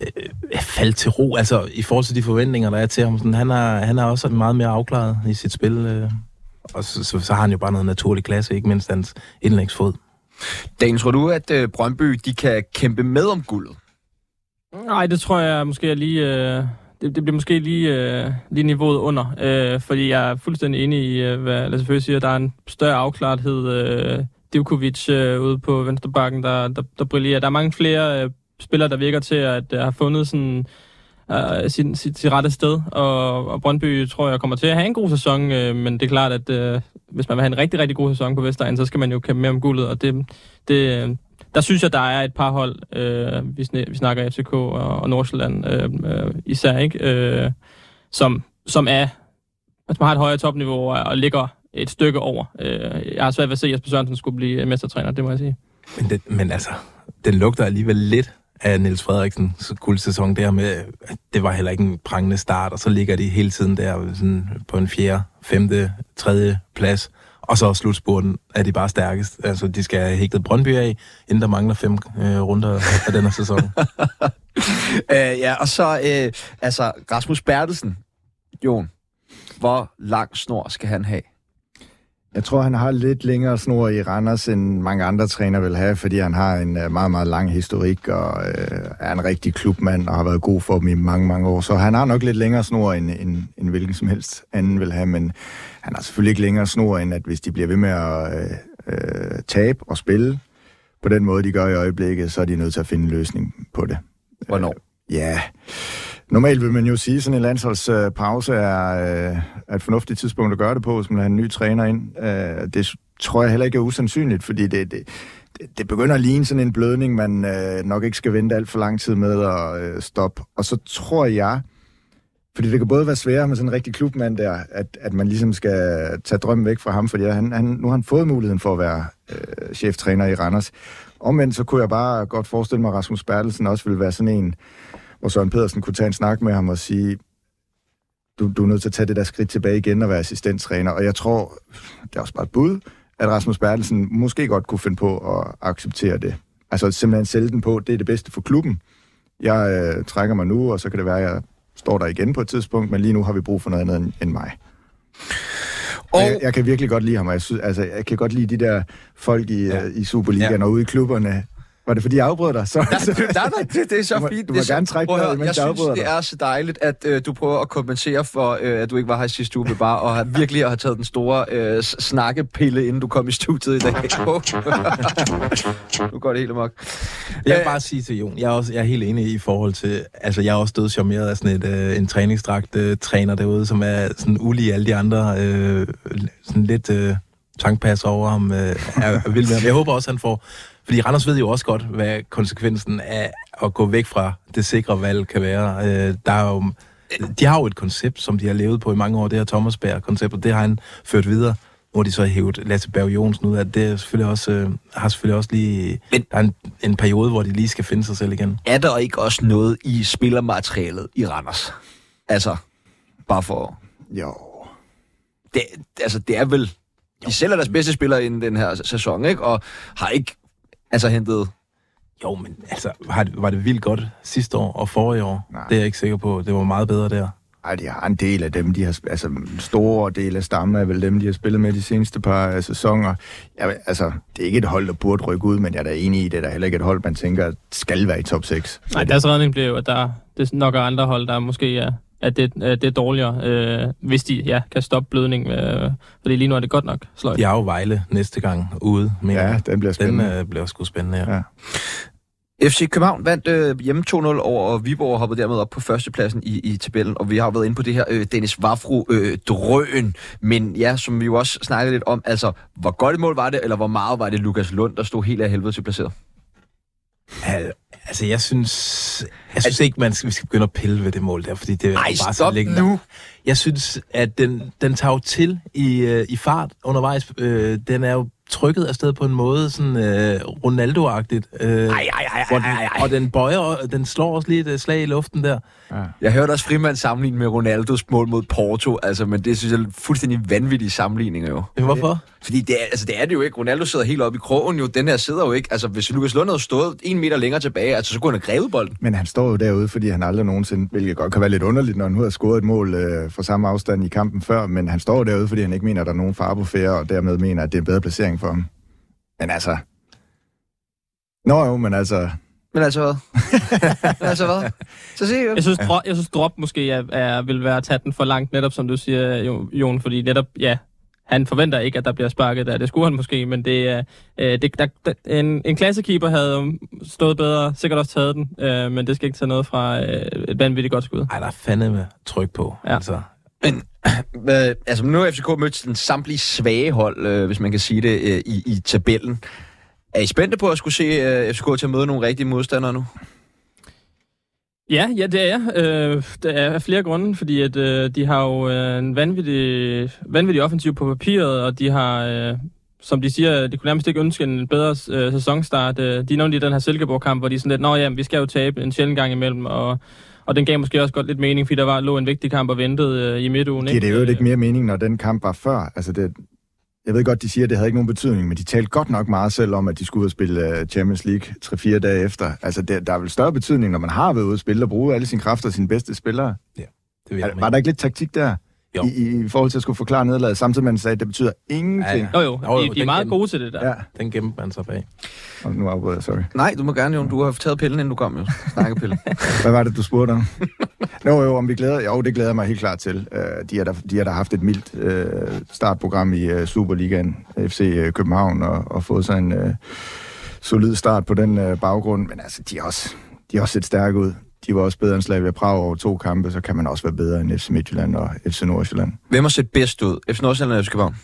øh, faldt til ro, altså i forhold til de forventninger, der er til ham. Sådan, han, er, han er også meget mere afklaret i sit spil, øh, og så, så, så har han jo bare noget naturlig klasse, ikke mindst hans indlægsfod. Dan, tror du, at øh, Brøndby de kan kæmpe med om guldet? Nej, det tror jeg måske er lige... Øh det, det bliver måske lige, øh, lige niveauet under, øh, fordi jeg er fuldstændig enig i, øh, hvad Lasse Føge siger, der er en større afklarethed. Øh, Divkovic øh, ude på Venstrebakken, der, der, der brillerer. Der er mange flere øh, spiller, der virker til at uh, have fundet sådan, øh, uh, sit, sit, sit rette sted. Og, og Brøndby tror jeg kommer til at have en god sæson, uh, men det er klart, at uh, hvis man vil have en rigtig, rigtig god sæson på Vestegn, så skal man jo kæmpe mere om guldet, og det, det, der synes jeg, der er et par hold, uh, vi, vi snakker FCK og, og Nordsjælland uh, uh, især, ikke? Uh, som, som er, altså man har et højere topniveau og, og ligger et stykke over. Uh, jeg har svært ved at se, at Jesper Sørensen skulle blive mestertræner, det må jeg sige. Men, det, men altså, den lugter alligevel lidt af Niels Frederiksens guldsæson der med, at det var heller ikke en prangende start, og så ligger de hele tiden der sådan på en fjerde, femte, tredje plads. Og så slutspurten er de bare stærkest. Altså, de skal have hægtet Brøndby af, inden der mangler fem øh, runder af denne sæson. øh, ja, og så øh, altså Rasmus Bertelsen. Jon, hvor lang snor skal han have? Jeg tror, han har lidt længere snor i Randers, end mange andre træner vil have, fordi han har en øh, meget, meget lang historik og øh, er en rigtig klubmand og har været god for dem i mange, mange år. Så han har nok lidt længere snor, end, end, end hvilken som helst anden vil have, men han har selvfølgelig ikke længere snor, end at hvis de bliver ved med at øh, øh, tabe og spille på den måde, de gør i øjeblikket, så er de nødt til at finde en løsning på det. Hvornår? Øh, ja, Normalt vil man jo sige, at sådan en landsholdspause er, øh, er et fornuftigt tidspunkt at gøre det på, hvis man har en ny træner ind. Øh, det tror jeg heller ikke er usandsynligt, fordi det, det, det begynder at ligne sådan en blødning, man øh, nok ikke skal vente alt for lang tid med at øh, stoppe. Og så tror jeg, fordi det kan både være sværere med sådan en rigtig klubmand der, at, at man ligesom skal tage drømmen væk fra ham, fordi han, han, nu har han fået muligheden for at være øh, cheftræner i Randers. Omvendt så kunne jeg bare godt forestille mig, at Rasmus Bertelsen også ville være sådan en, hvor Søren Pedersen kunne tage en snak med ham og sige, du, du er nødt til at tage det der skridt tilbage igen og være assistenttræner. Og jeg tror, det er også bare et bud, at Rasmus Bertelsen måske godt kunne finde på at acceptere det. Altså simpelthen sælge den på, det er det bedste for klubben. Jeg øh, trækker mig nu, og så kan det være, at jeg står der igen på et tidspunkt, men lige nu har vi brug for noget andet end, end mig. Og jeg, jeg kan virkelig godt lide ham, jeg, synes, altså, jeg kan godt lide de der folk i, ja. uh, i Superligaen ja. og ude i klubberne, var det fordi, jeg afbrød dig? Så, nej, nej, nej, det, det er så du må, fint. Du må det gerne trække dig, Jeg, jeg synes, det er så dejligt, at øh, du prøver at kompensere for, øh, at du ikke var her i sidste uge, bare og har virkelig har taget den store øh, snakkepille, inden du kom i studiet i dag. nu går det helt amok. Jeg vil bare sige til Jon, jeg er, også, jeg er helt enig i forhold til, altså jeg er også død charmeret af sådan et, øh, en træningsdragt øh, træner derude, som er sådan ulig alle de andre, øh, sådan lidt øh, tankpas over ham, øh, er, er vild med ham. Jeg håber også, han får fordi Randers ved jo også godt, hvad konsekvensen af at gå væk fra det sikre valg kan være. Øh, der er jo, de har jo et koncept, som de har levet på i mange år, det her Thomas Berg-koncept, og det har han ført videre hvor de så har hævet Lasse Berg Jonsen ud af, det er selvfølgelig også, øh, har selvfølgelig også lige Men, der er en, en periode, hvor de lige skal finde sig selv igen. Er der ikke også noget i spillermaterialet i Randers? Altså, bare for... Jo. Det, altså, det er vel... De selv er deres bedste spiller i den her sæson, ikke? Og har ikke altså hentet... Jo, men altså, var det, var det vildt godt sidste år og forrige år? Nej. Det er jeg ikke sikker på. Det var meget bedre der. Nej, de har en del af dem, de har, altså en stor del af stammen er vel dem, de har spillet med de seneste par uh, sæsoner. Ja, altså, det er ikke et hold, der burde rykke ud, men jeg er da enig i, det er heller ikke et hold, man tænker, skal være i top 6. Nej, deres redning bliver jo, at der det nok er andre hold, der måske er, at det, det er dårligere, øh, hvis de ja, kan stoppe blødning. Øh, fordi lige nu er det godt nok sløjt. Jeg er jo Vejle næste gang ude. Men ja, den bliver spændende. Den øh, bliver sgu spændende, ja. ja. FC København vandt øh, hjemme 2-0 over og Viborg og hoppede dermed op på førstepladsen i, i tabellen, og vi har været inde på det her øh, Dennis Vafru øh, drøen, men ja, som vi jo også snakkede lidt om, altså, hvor godt et mål var det, eller hvor meget var det Lukas Lund, der stod helt af helvede til placeret? Altså, jeg synes, jeg synes ikke, man skal, vi skal begynde at pille ved det mål der, fordi det er Ej, bare så længe. nu! Jeg synes, at den, den tager jo til i, øh, i fart undervejs. Øh, den er jo trykket afsted på en måde, sådan øh, Ronaldo-agtigt. Øh, ej, ej, ej, ej, ej, ej. Og den bøjer, den slår også lige et slag i luften der. Ja. Jeg hørte også frimand sammenligne med Ronaldos mål mod Porto, altså, men det synes jeg er fuldstændig vanvittige sammenligninger jo. Hvorfor? Fordi det er, altså, det er det jo ikke. Ronaldo sidder helt oppe i krogen jo. Den her sidder jo ikke. Altså, hvis Lukas Lund havde stået en meter længere tilbage, altså, så kunne han have grebet bolden. Men han står jo derude, fordi han aldrig nogensinde, hvilket godt kan være lidt underligt, når han nu har scoret et mål øh, fra samme afstand i kampen før, men han står derude, fordi han ikke mener, at der er nogen far på færre, og dermed mener, at det er en bedre placering for ham. Men altså... Nå jo, men altså... Men altså hvad? men altså hvad? Så sig jeg synes, drop, jeg synes, drop måske er, er, vil være at tage den for langt, netop som du siger, Jon, fordi netop, ja, han forventer ikke, at der bliver sparket der. Det skulle han måske, men det er øh, det, der, der, en, en klassekeeper havde stået bedre, sikkert også taget den, øh, men det skal ikke tage noget fra øh, et vanvittigt godt skud. Ej, der er fandeme tryk på. Ja. Altså. Men øh, altså, nu har FCK mødt den samtlige svage hold, øh, hvis man kan sige det, øh, i, i tabellen. Er I spændte på at skulle se øh, FCK til at møde nogle rigtige modstandere nu? Ja, ja, det er jeg. Øh, der er flere grunde, fordi at, øh, de har jo øh, en vanvittig, vanvittig offensiv på papiret, og de har, øh, som de siger, de kunne nærmest ikke ønske en bedre øh, sæsonstart. Øh, de nævnte i den her Silkeborg-kamp, hvor de er sådan lidt, nå ja, vi skal jo tabe en sjældent gang imellem, og og den gav måske også godt lidt mening, fordi der var, lå en vigtig kamp og ventede øh, i midtugen. Ikke? Det er jo ikke mere mening, når den kamp var før. Altså det, jeg ved godt, de siger, at det havde ikke nogen betydning, men de talte godt nok meget selv om, at de skulle ud og spille øh, Champions League 3-4 dage efter. Altså, det, der er vel større betydning, når man har været ude og spille og bruge alle sine kræfter og sine bedste spillere. Ja, det vil jeg er, Var der ikke lidt taktik der? I, I forhold til at skulle forklare nederlaget, samtidig med, at man sagde, at det betyder ingenting. Ja, ja. Jo, jo, de, de er meget gode til det der. Ja. Den gemte man sig bag. Og nu afbryder jeg, sorry. Nej, du må gerne, Jon. Du har taget pillen, inden du kom, jo. Snakkepille. Hvad var det, du spurgte om? Nå jo, om vi glæder... Jo, det glæder mig helt klart til. Uh, de, har da, de har da haft et mildt uh, startprogram i uh, Superligaen, FC uh, København, og, og fået sig en uh, solid start på den uh, baggrund. Men altså, de er også, de er også set stærke ud de var også bedre end Slavia Prag over to kampe, så kan man også være bedre end FC Midtjylland og FC Nordsjælland. Hvem har set bedst ud? FC Nordsjælland eller FC København?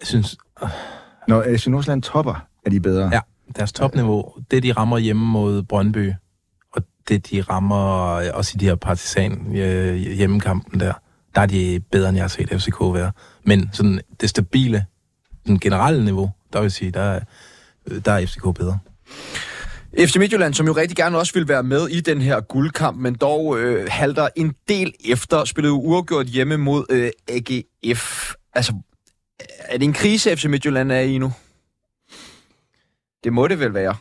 Jeg synes, Når FC Nordsjælland topper, er de bedre. Ja. deres topniveau, det de rammer hjemme mod Brøndby, og det de rammer øh, også i de her partisan øh, hjemmekampen der, der er de bedre, end jeg har set FCK være. Men sådan det stabile, den generelle niveau, der vil jeg sige, der, er- øh, der er FCK bedre. FC Midtjylland, som jo rigtig gerne også vil være med i den her guldkamp, men dog øh, halter en del efter, spillede jo uafgjort hjemme mod øh, AGF. Altså, er det en krise, FC Midtjylland er i nu? Det må det vel være.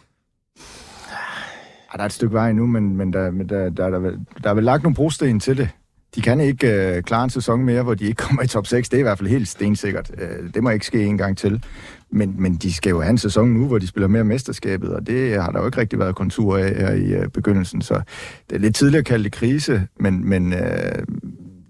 Ja, der er et stykke vej nu, men, men, der, men der, der, der, der, der er vel lagt nogle brosten til det. De kan ikke øh, klare en sæson mere, hvor de ikke kommer i top 6. Det er i hvert fald helt stensikkert. Øh, det må ikke ske en gang til. Men, men de skal jo have en sæson nu, hvor de spiller mere mesterskabet, og det har der jo ikke rigtig været kontur af her i øh, begyndelsen. Så det er lidt tidligere at kalde det krise, men, men øh,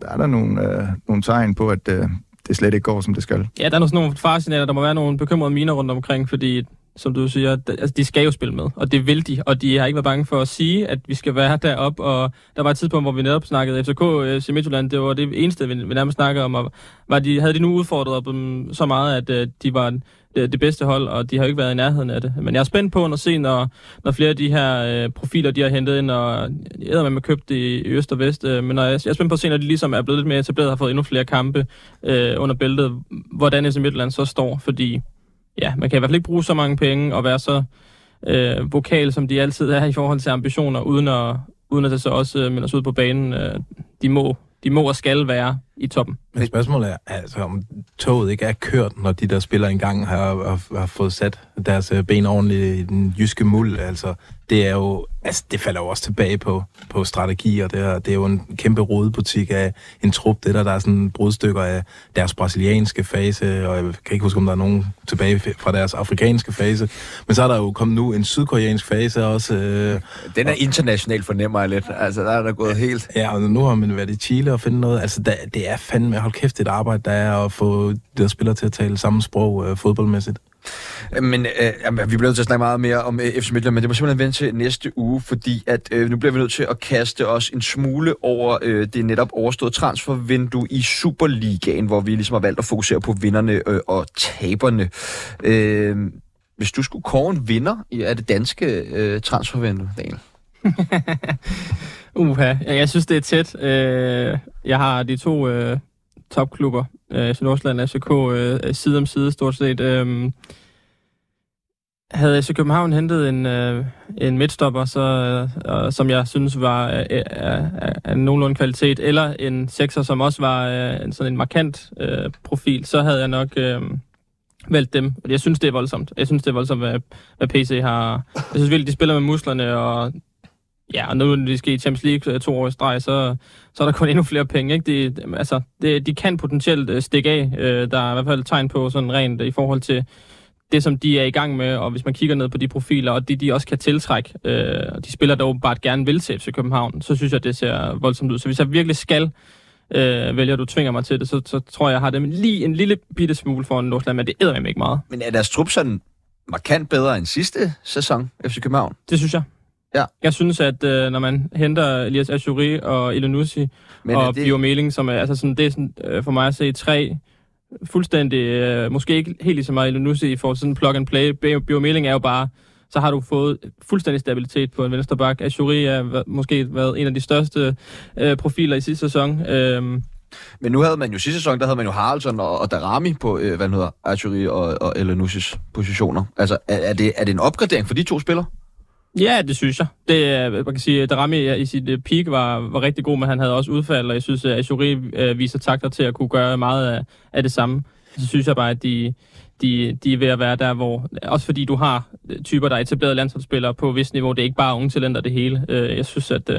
der er der nogle, øh, nogle tegn på, at øh, det slet ikke går, som det skal. Ja, der er sådan nogle faresignaler, der må være nogle bekymrede miner rundt omkring, fordi som du siger, altså, de skal jo spille med, og det vil de, og de har ikke været bange for at sige, at vi skal være deroppe, og der var et tidspunkt, hvor vi netop snakkede FCK, FC øh, Midtjylland, det var det eneste, vi, vi nærmest snakkede om, og var de, havde de nu udfordret dem så meget, at øh, de var det, det bedste hold, og de har jo ikke været i nærheden af det. Men jeg er spændt på at se, når, når flere af de her øh, profiler, de har hentet ind, og jeg med købt det i øst og vest, øh, men når jeg, jeg er spændt på at se, når de ligesom er blevet lidt mere etableret, har fået endnu flere kampe øh, under bæltet, hvordan FC Midtjylland så står, fordi ja, man kan i hvert fald ikke bruge så mange penge og være så øh, vokal, som de altid er i forhold til ambitioner, uden at, uden at det så også øh, melder sig ud på banen. Øh, de, må, de må og skal være i toppen. Men spørgsmålet er, altså, om toget ikke er kørt, når de der spillere engang har, har, har fået sat deres øh, ben ordentligt i den jyske muld. Altså, det er jo, altså, det falder jo også tilbage på, på strategier. Det er, det er jo en kæmpe rodebutik af en trup, det der, der er sådan brudstykker af deres brasilianske fase, og jeg kan ikke huske, om der er nogen tilbage fra deres afrikanske fase. Men så er der jo kommet nu en sydkoreansk fase også. Øh, Den er international fornemmer jeg lidt. Altså, der er der gået helt... Ja, og nu har man været i Chile og finde noget. Altså, der, det er fandme, hold kæft, et arbejde, der er at få de der spillere til at tale samme sprog øh, fodboldmæssigt. Men øh, vi bliver nødt til at snakke meget mere om øh, FC Midtjylland, men det må simpelthen vente til næste uge, fordi at øh, nu bliver vi nødt til at kaste os en smule over øh, det netop overståede transfervindue i Superligaen, hvor vi ligesom har valgt at fokusere på vinderne øh, og taberne. Øh, hvis du skulle kåre en vinder i- af det danske øh, transfervindue, Daniel? Uha, jeg synes, det er tæt. Øh, jeg har de to øh, topklubber, øh, FC Nordsjælland og FCK, øh, side om side stort set. Øh, havde FC København hentet en, øh, en midtstopper, så, øh, som jeg synes var af, øh, nogenlunde kvalitet, eller en sekser, som også var øh, en, sådan en markant øh, profil, så havde jeg nok øh, valgt dem. Jeg synes, det er voldsomt. Jeg synes, det er voldsomt, hvad, hvad PC har... Jeg synes virkelig, de spiller med musklerne, og Ja, og nu når de skal i Champions League øh, to år i streg, så, så er der kun endnu flere penge. Ikke? De, altså, det, de kan potentielt øh, stikke af. Øh, der er i hvert fald tegn på sådan rent i forhold til det, som de er i gang med, og hvis man kigger ned på de profiler, og det, de også kan tiltrække, øh, og de spiller der åbenbart gerne vil til FC København, så synes jeg, det ser voldsomt ud. Så hvis jeg virkelig skal øh, vælge, at du tvinger mig til det, så, så tror jeg, jeg har dem lige en lille bitte smule foran Nordsjælland, men det æder mig ikke meget. Men er deres trup sådan markant bedre end sidste sæson, FC København? Det synes jeg. Ja. Jeg synes, at øh, når man henter Elias Ashuri og Elenussi, Men og det, Bio Meling, som er, altså sådan, det er sådan, øh, for mig at se tre fuldstændig, øh, måske ikke helt lige så meget Elenussi i forhold til sådan plug and play. Bio, Meling er jo bare, så har du fået fuldstændig stabilitet på en venstre bak. Ashuri er måske været en af de største øh, profiler i sidste sæson. Øhm, men nu havde man jo sidste sæson, der havde man jo Haraldsson og, og Darami på, øh, hvad den hedder, Archery og, og Elenussis positioner. Altså, er, er, det, er det en opgradering for de to spillere? Ja, det synes jeg. Det, øh, man kan sige, at Darami i sit øh, peak var, var rigtig god, men han havde også udfald, og jeg synes, øh, at Ashuri viser takter til at kunne gøre meget af, af det samme. Så synes jeg bare, at de, de, de er ved at være der, hvor... Også fordi du har typer, der er etablerede landsholdsspillere på vis niveau. Det er ikke bare unge talenter, det hele. Jeg synes, at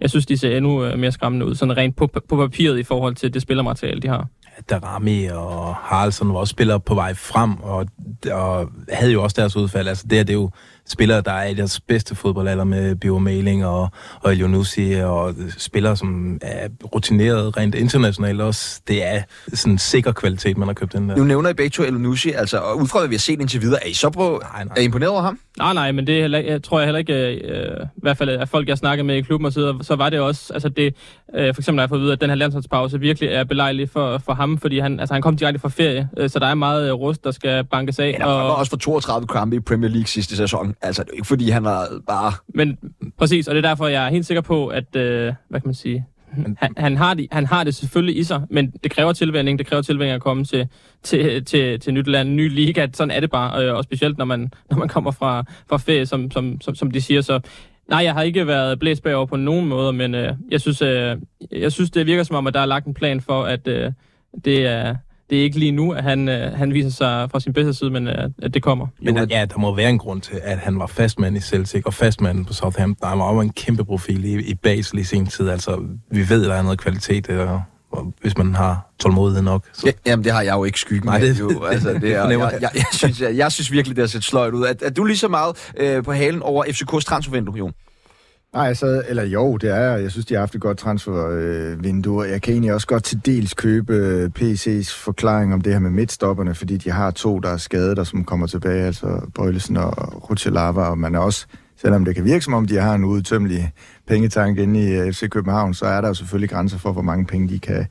jeg synes, de ser endnu mere skræmmende ud, sådan rent på, på papiret i forhold til det spillermateriale, de har. Darami og Haraldsson var også spillere på vej frem, og, og havde jo også deres udfald. Altså det, her, det er jo spillere, der er i deres bedste fodboldalder med Bio Mailing og, og Elionussi, og spillere, som er rutineret rent internationalt også. Det er sådan en sikker kvalitet, man har købt den der. Nu nævner I begge to Elionussi, altså, og ud fra hvad vi har set indtil videre, er I så på, Nej, nej. er I imponeret over ham? Nej, nej, men det er heller, jeg tror jeg heller ikke, øh, i hvert fald af folk, jeg snakker med i klubben og så, videre, så var det også, altså det, øh, for eksempel har jeg fået at vide, at den her landsholdspause virkelig er belejlig for, for ham, fordi han, altså han kom direkte fra ferie, øh, så der er meget øh, rust, der skal bankes af. Men han var også for 32 kampe i Premier League sidste sæson. Altså, det er ikke fordi, han var bare... Men præcis, og det er derfor, jeg er helt sikker på, at, øh, hvad kan man sige, han, han, har det, han har det selvfølgelig i sig, men det kræver tilvænning, det kræver tilvænning at komme til, til, til, til nyt land, ny liga, sådan er det bare, øh, og specielt når man, når man kommer fra, fra ferie, som, som, som, som de siger, så nej, jeg har ikke været blæst bagover på nogen måde, men øh, jeg, synes, øh, jeg synes, det virker som om, at der er lagt en plan for, at øh, det er... Det er ikke lige nu, at han, øh, han viser sig fra sin bedste side, men øh, at det kommer. Men ja, der må være en grund til, at han var fastmand i Celtic og fastmand på Southampton. Han var jo en kæmpe profil i, i Basel i sin tid. Altså, vi ved, at der er noget kvalitet, og, og hvis man har tålmodighed nok. Så. Ja, jamen, det har jeg jo ikke skyggen Nej, det- jo. Altså, det er, jeg, jeg. jeg, jeg, synes, jeg, jeg synes virkelig, det har set sløjt ud. Er, er du lige så meget øh, på halen over FCK's transfervindue, Jon? Nej, så, eller jo, det er jeg. Synes, de har haft et godt transfervindue. Jeg kan egentlig også godt til dels købe øh, PC's forklaring om det her med midtstopperne, fordi de har to, der er skadet og som kommer tilbage, altså Bøjlesen og Ruchelava, og man er også, selvom det kan virke som om, de har en udtømmelig pengetank inde i øh, FC København, så er der jo selvfølgelig grænser for, hvor mange penge de kan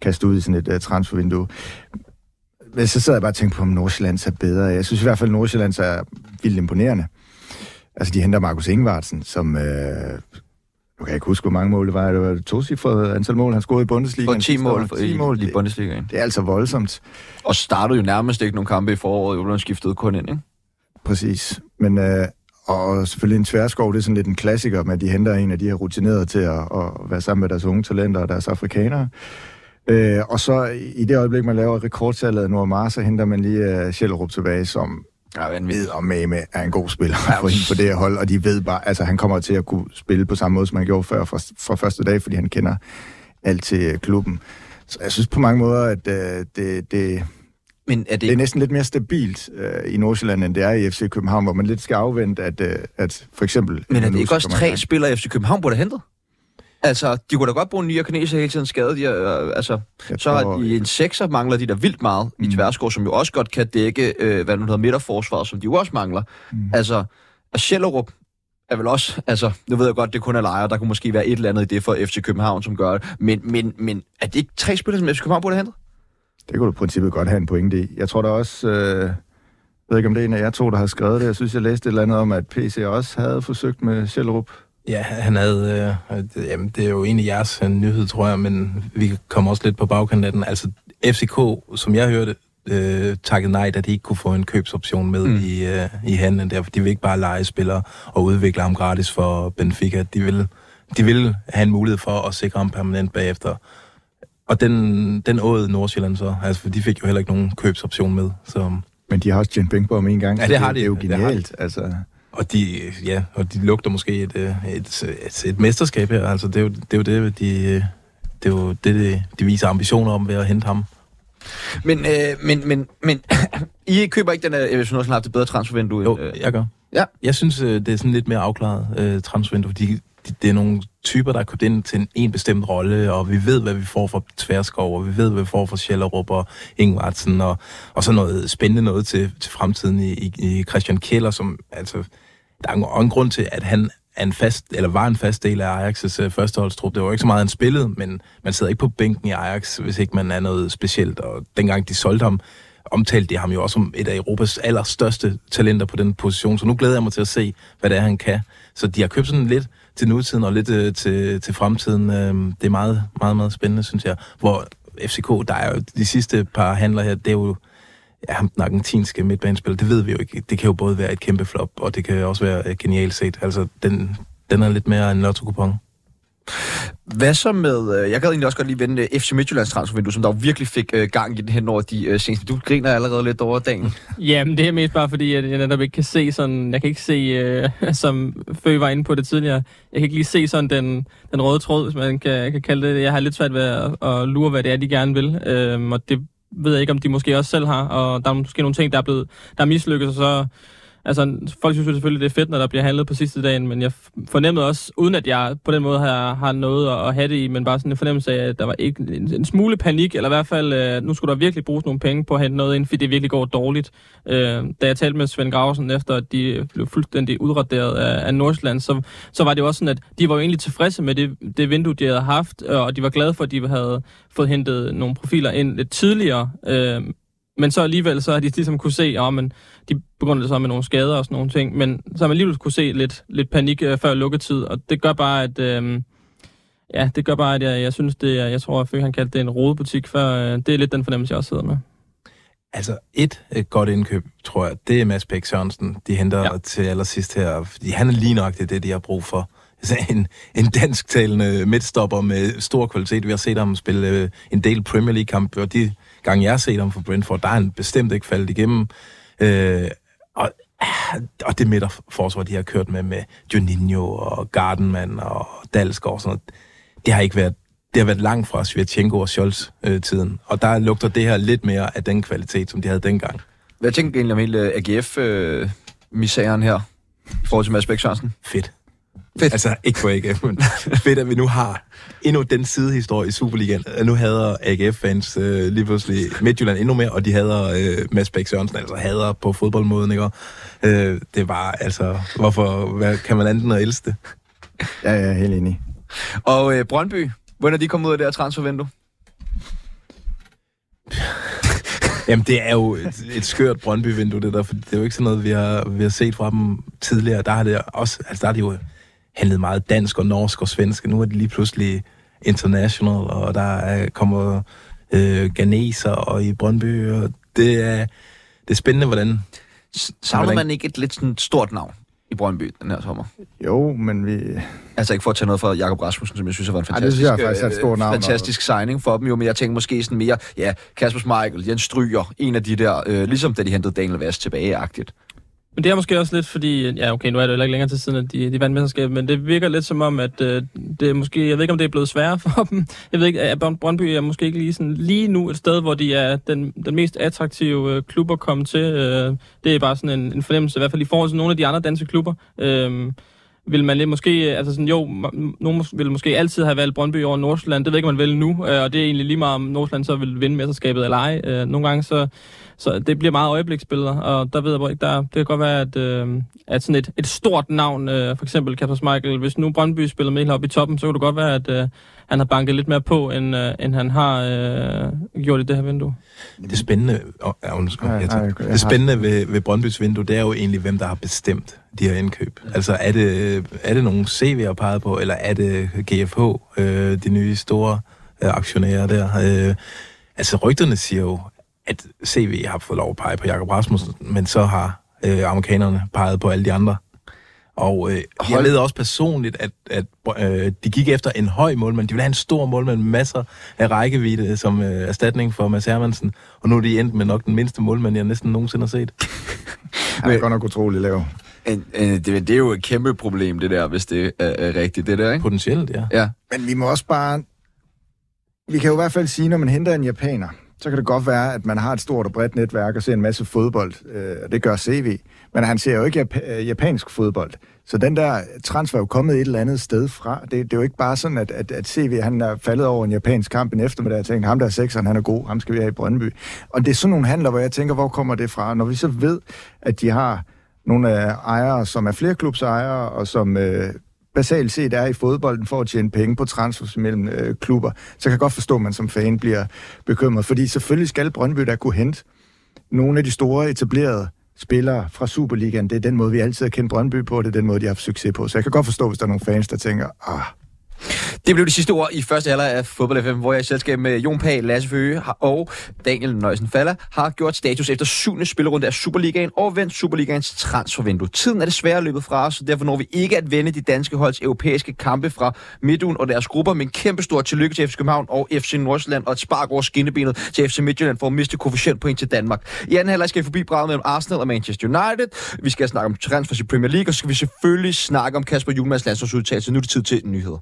kaste ud i sådan et øh, transfervindue. Men så sidder jeg bare og tænker på, om Nordsjælland er bedre. Jeg synes i hvert fald, at Nordsjælland er vildt imponerende. Altså, de henter Markus Ingvartsen, som... Øh, nu kan jeg ikke huske, hvor mange mål det var. Det var to cifrede antal mål, han scorede i Bundesliga. For 10 mål, for, 10 i, mål. i Det, Bundesligaen. det er altså voldsomt. Og startede jo nærmest ikke nogen kampe i foråret, han skiftet kun ind, ikke? Præcis. Men, øh, og selvfølgelig en tværskov, det er sådan lidt en klassiker, med at de henter en af de her rutinerede til at, at være sammen med deres unge talenter og deres afrikanere. Øh, og så i det øjeblik, man laver rekordtallet af Nordmar, så henter man lige uh, Sjællerup tilbage, som Ja, vanvittigt. ved og med, med er en god spiller for hende på det her hold, og de ved bare, altså han kommer til at kunne spille på samme måde, som han gjorde før fra, fra første dag, fordi han kender alt til klubben. Så jeg synes på mange måder, at øh, det, det, Men er det, det er næsten lidt mere stabilt øh, i Nordsjælland, end det er i FC København, hvor man lidt skal afvente, at, øh, at for eksempel... men er det ikke også i tre spillere, FC København burde have hentet? Altså, de kunne da godt bruge en og kineser hele tiden skadet. De, er, øh, altså, Jeg så tror- de en sekser, mangler de der vildt meget mm. i Tværsgaard, som jo også godt kan dække, øh, hvad nu hedder, midterforsvaret, som de jo også mangler. Mm. Altså, og Schellerup er vel også, altså, nu ved jeg godt, det kun er lejre, der kunne måske være et eller andet i det for FC København, som gør det. Men, men, men er det ikke tre spillere, som FC København burde have hentet? Det kunne du i princippet godt have en pointe i. Jeg tror da også... Øh, jeg ved ikke, om det er en af jer to, der har skrevet det. Jeg synes, jeg læste et eller andet om, at PC også havde forsøgt med Sjællerup. Ja, han havde... Øh, det, jamen, det er jo egentlig jeres øh, nyhed, tror jeg, men vi kommer også lidt på bagkanten af den. Altså, FCK, som jeg hørte, øh, takkede nej, da de ikke kunne få en købsoption med mm. i, øh, i handlen der, for de vil ikke bare lege spillere og udvikle ham gratis for Benfica. De vil, de vil have en mulighed for at sikre ham permanent bagefter. Og den, den åede Nordsjælland så, altså, for de fik jo heller ikke nogen købsoption med, så... Men de har også tjent penge på ham en gang. Ja, det har de. Det er jo Det har de. genialt. Altså, Og de, ja, og de lugter måske et, øh, et, et, et mesterskab her. Altså, det er jo det, er jo det de, det, er jo det, de, de viser ambitioner om ved at hente ham. Men, øh, men, men, men I køber ikke den her, hvis Nordsjælland har haft et bedre transfervindue? Jo, øh, jeg gør. Ja. Jeg synes, øh, det er sådan lidt mere afklaret øh, transfervindue, fordi de, det er nogle typer, der er købt ind til en, en bestemt rolle, og vi ved, hvad vi får fra Tverskov, og vi ved, hvad vi får fra Schellerup og Ingvartsen, og, og så noget spændende noget til, til fremtiden i, i, i Christian Keller, som altså, der er en, grund til, at han er en fast, eller var en fast del af Ajax' øh, førsteholdstrup. Det var ikke så meget, han spillede, men man sidder ikke på bænken i Ajax, hvis ikke man er noget specielt. Og dengang de solgte ham, omtalte de ham jo også som et af Europas allerstørste talenter på den position. Så nu glæder jeg mig til at se, hvad det er, han kan. Så de har købt sådan lidt til nutiden og lidt øh, til, til fremtiden. Øh, det er meget, meget, meget spændende, synes jeg. Hvor FCK, der er jo de sidste par handler her, det er jo ja, ham den argentinske midtbanespiller, det ved vi jo ikke. Det kan jo både være et kæmpe flop, og det kan også være øh, genialt set. Altså, den, den er lidt mere en lotto Hvad så med, øh, jeg gad egentlig også godt lige vende øh, FC Midtjyllands transfervindue, som der jo virkelig fik gang i den hen over de seneste. Du griner allerede lidt over dagen. Jamen, det er mest bare fordi, at jeg netop ikke kan se sådan... Jeg kan ikke se, øh, som Fø var inde på det tidligere, jeg kan ikke lige se sådan den, den røde tråd, hvis man kan, kan kalde det. Jeg har lidt svært ved at, at lure, hvad det er, de gerne vil. Øhm, og det ved jeg ikke, om de måske også selv har. Og der er måske nogle ting, der er blevet der er mislykket, og så Altså, folk synes jo selvfølgelig, det er fedt, når der bliver handlet på sidste dagen, men jeg fornemmede også, uden at jeg på den måde har, har noget at have det i, men bare sådan en fornemmelse af, at der var ikke en, en smule panik, eller i hvert fald, øh, nu skulle der virkelig bruges nogle penge på at hente noget ind, fordi det virkelig går dårligt. Øh, da jeg talte med Svend Grausen efter, at de blev fuldstændig udraderet af, af Nordsjælland, så, så var det jo også sådan, at de var jo egentlig tilfredse med det, det vindue, de havde haft, øh, og de var glade for, at de havde fået hentet nogle profiler ind lidt tidligere. Øh, men så alligevel, så har de ligesom kunne se, at men de begyndte så med nogle skader og sådan nogle ting, men så har man alligevel kunne se lidt, lidt panik øh, før lukketid, og det gør bare, at... Øh, ja, det gør bare, at jeg, jeg synes, det er, jeg tror, at han kaldte det en rodebutik før. Øh, det er lidt den fornemmelse, jeg også sidder med. Altså, et, et godt indkøb, tror jeg, det er Mads Bæk Sørensen, de henter ja. til allersidst her, fordi han er lige nok det, det, de har brug for. Altså, en, en dansktalende midtstopper med stor kvalitet. Vi har set ham spille øh, en del Premier League-kamp, og de gange, jeg har set ham for Brentford, der er han bestemt ikke faldet igennem. Øh, og, og det midterforsvar, de har kørt med, med Juninho og Gardenman og Dalsgaard og sådan noget, det har ikke været det har været langt fra Svirchenko og Scholz-tiden. Øh, og der lugter det her lidt mere af den kvalitet, som de havde dengang. Hvad tænker du egentlig om hele AGF-misæren øh, her, i forhold til Mads Bæk Sørensen? Fedt. Fedt. Altså, ikke på AGF, men fedt, at vi nu har endnu den sidehistorie i Superligaen. Nu hader AGF-fans øh, lige pludselig Midtjylland endnu mere, og de hader øh, Mads Bæk Sørensen, altså hader på fodboldmåden, ikke? Øh, det var altså, hvorfor hvad, kan man andet end at elske det? Ja, er helt enig. Og øh, Brøndby, hvordan er de kommet ud af det her transfervindue? Jamen, det er jo et, et skørt Brøndby-vindue, det der, for det er jo ikke sådan noget, vi har, vi har set fra dem tidligere. Der har det også, altså der er det jo handlet meget dansk og norsk og svensk. Nu er det lige pludselig international, og der er, kommer øh, ganeser og i Brøndby, og det er, det er spændende, hvordan... Savner man ikke et lidt sådan stort navn i Brøndby den her sommer? Jo, men vi... Altså ikke for at tage noget fra Jakob Rasmussen, som jeg synes var en fantastisk, Ej, det synes jeg er et stort navn, fantastisk signing for dem, jo, men jeg tænker måske sådan mere, ja, Kasper Schmeichel, Jens Stryger, en af de der, øh, ligesom da de hentede Daniel Vast tilbage-agtigt. Men det er måske også lidt fordi, ja okay, nu er det jo ikke længere til siden, at de, de vandt mesterskabet, men det virker lidt som om, at øh, det er måske, jeg ved ikke om det er blevet sværere for dem. Jeg ved ikke, at Brøndby er måske ikke lige, sådan, lige nu et sted, hvor de er den, den mest attraktive øh, klub at komme til. Øh, det er bare sådan en, en fornemmelse, i hvert fald i forhold til nogle af de andre danske klubber. Øh, vil man lidt måske, altså sådan, jo, nogen vil måske altid have valgt Brøndby over Nordsjælland, det ved ikke, man vil nu, øh, og det er egentlig lige meget, om Nordsjælland så vil vinde mesterskabet eller ej. Øh, nogle gange så, så det bliver meget øjebliksbilleder, og der ved jeg ikke, der, det kan godt være, at, øh, at sådan et, et stort navn, øh, for eksempel Kasper Schmeichel, hvis nu Brøndby spiller med helt op i toppen, så kan det godt være, at øh, han har banket lidt mere på, end, øh, end han har øh, gjort i det her vindue. Det spændende, oh, ja, undskyld, ja, ja, ja, det spændende ved, ved Brøndbys vindue, det er jo egentlig, hvem der har bestemt de her indkøb. Altså, er det, er det nogle CV'er peget på, eller er det GFH, øh, de nye store øh, aktionærer der? Øh, altså, rygterne siger jo, at CV har fået lov at pege på Jakob Rasmussen, men så har øh, amerikanerne peget på alle de andre. Og øh, jeg ved også personligt, at, at øh, de gik efter en høj målmand. De ville have en stor målmand med masser af rækkevidde som øh, erstatning for Mads Hermansen. Og nu er de endt med nok den mindste målmand, jeg næsten nogensinde har set. Han er godt nok utrolig lav. Det, det er jo et kæmpe problem, det der, hvis det er, er rigtigt, det der, ikke? Potentielt, ja. ja. Men vi må også bare... Vi kan jo i hvert fald sige, når man henter en japaner, så kan det godt være, at man har et stort og bredt netværk og ser en masse fodbold, øh, og det gør CV. Men han ser jo ikke jap- øh, japansk fodbold. Så den der transfer er jo kommet et eller andet sted fra. Det, det er jo ikke bare sådan, at, at, at CV han er faldet over en japansk kamp en eftermiddag og tænkt, ham der er sekseren, han er god, ham skal vi have i Brøndby. Og det er sådan nogle handler, hvor jeg tænker, hvor kommer det fra? Når vi så ved, at de har nogle af ejere, som er flere klubsejere, og som øh, basalt set er i fodbolden for at tjene penge på transfers mellem øh, klubber, så kan jeg godt forstå, at man som fan bliver bekymret. Fordi selvfølgelig skal Brøndby da kunne hente nogle af de store etablerede spillere fra Superligaen. Det er den måde, vi altid har kendt Brøndby på, det er den måde, de har haft succes på. Så jeg kan godt forstå, hvis der er nogle fans, der tænker, ah, det blev de sidste ord i første halvleg af Fodbold FM, hvor jeg i selskab med Jon Pag, Lasse Føge og Daniel Nøjsen Faller har gjort status efter syvende spillerunde af Superligaen og vendt Superligaens transfervindue. Tiden er desværre løbet fra os, så derfor når vi ikke at vende de danske holds europæiske kampe fra midtugen og deres grupper, men kæmpe stort tillykke til FC København og FC Nordsjælland og et spark over skinnebenet til FC Midtjylland for at miste koefficientpoint til Danmark. I anden halvleg skal vi forbi braget mellem Arsenal og Manchester United. Vi skal snakke om transfers i Premier League, og så skal vi selvfølgelig snakke om Kasper Julmans landsholdsudtagelse. Nu er det tid til nyheder.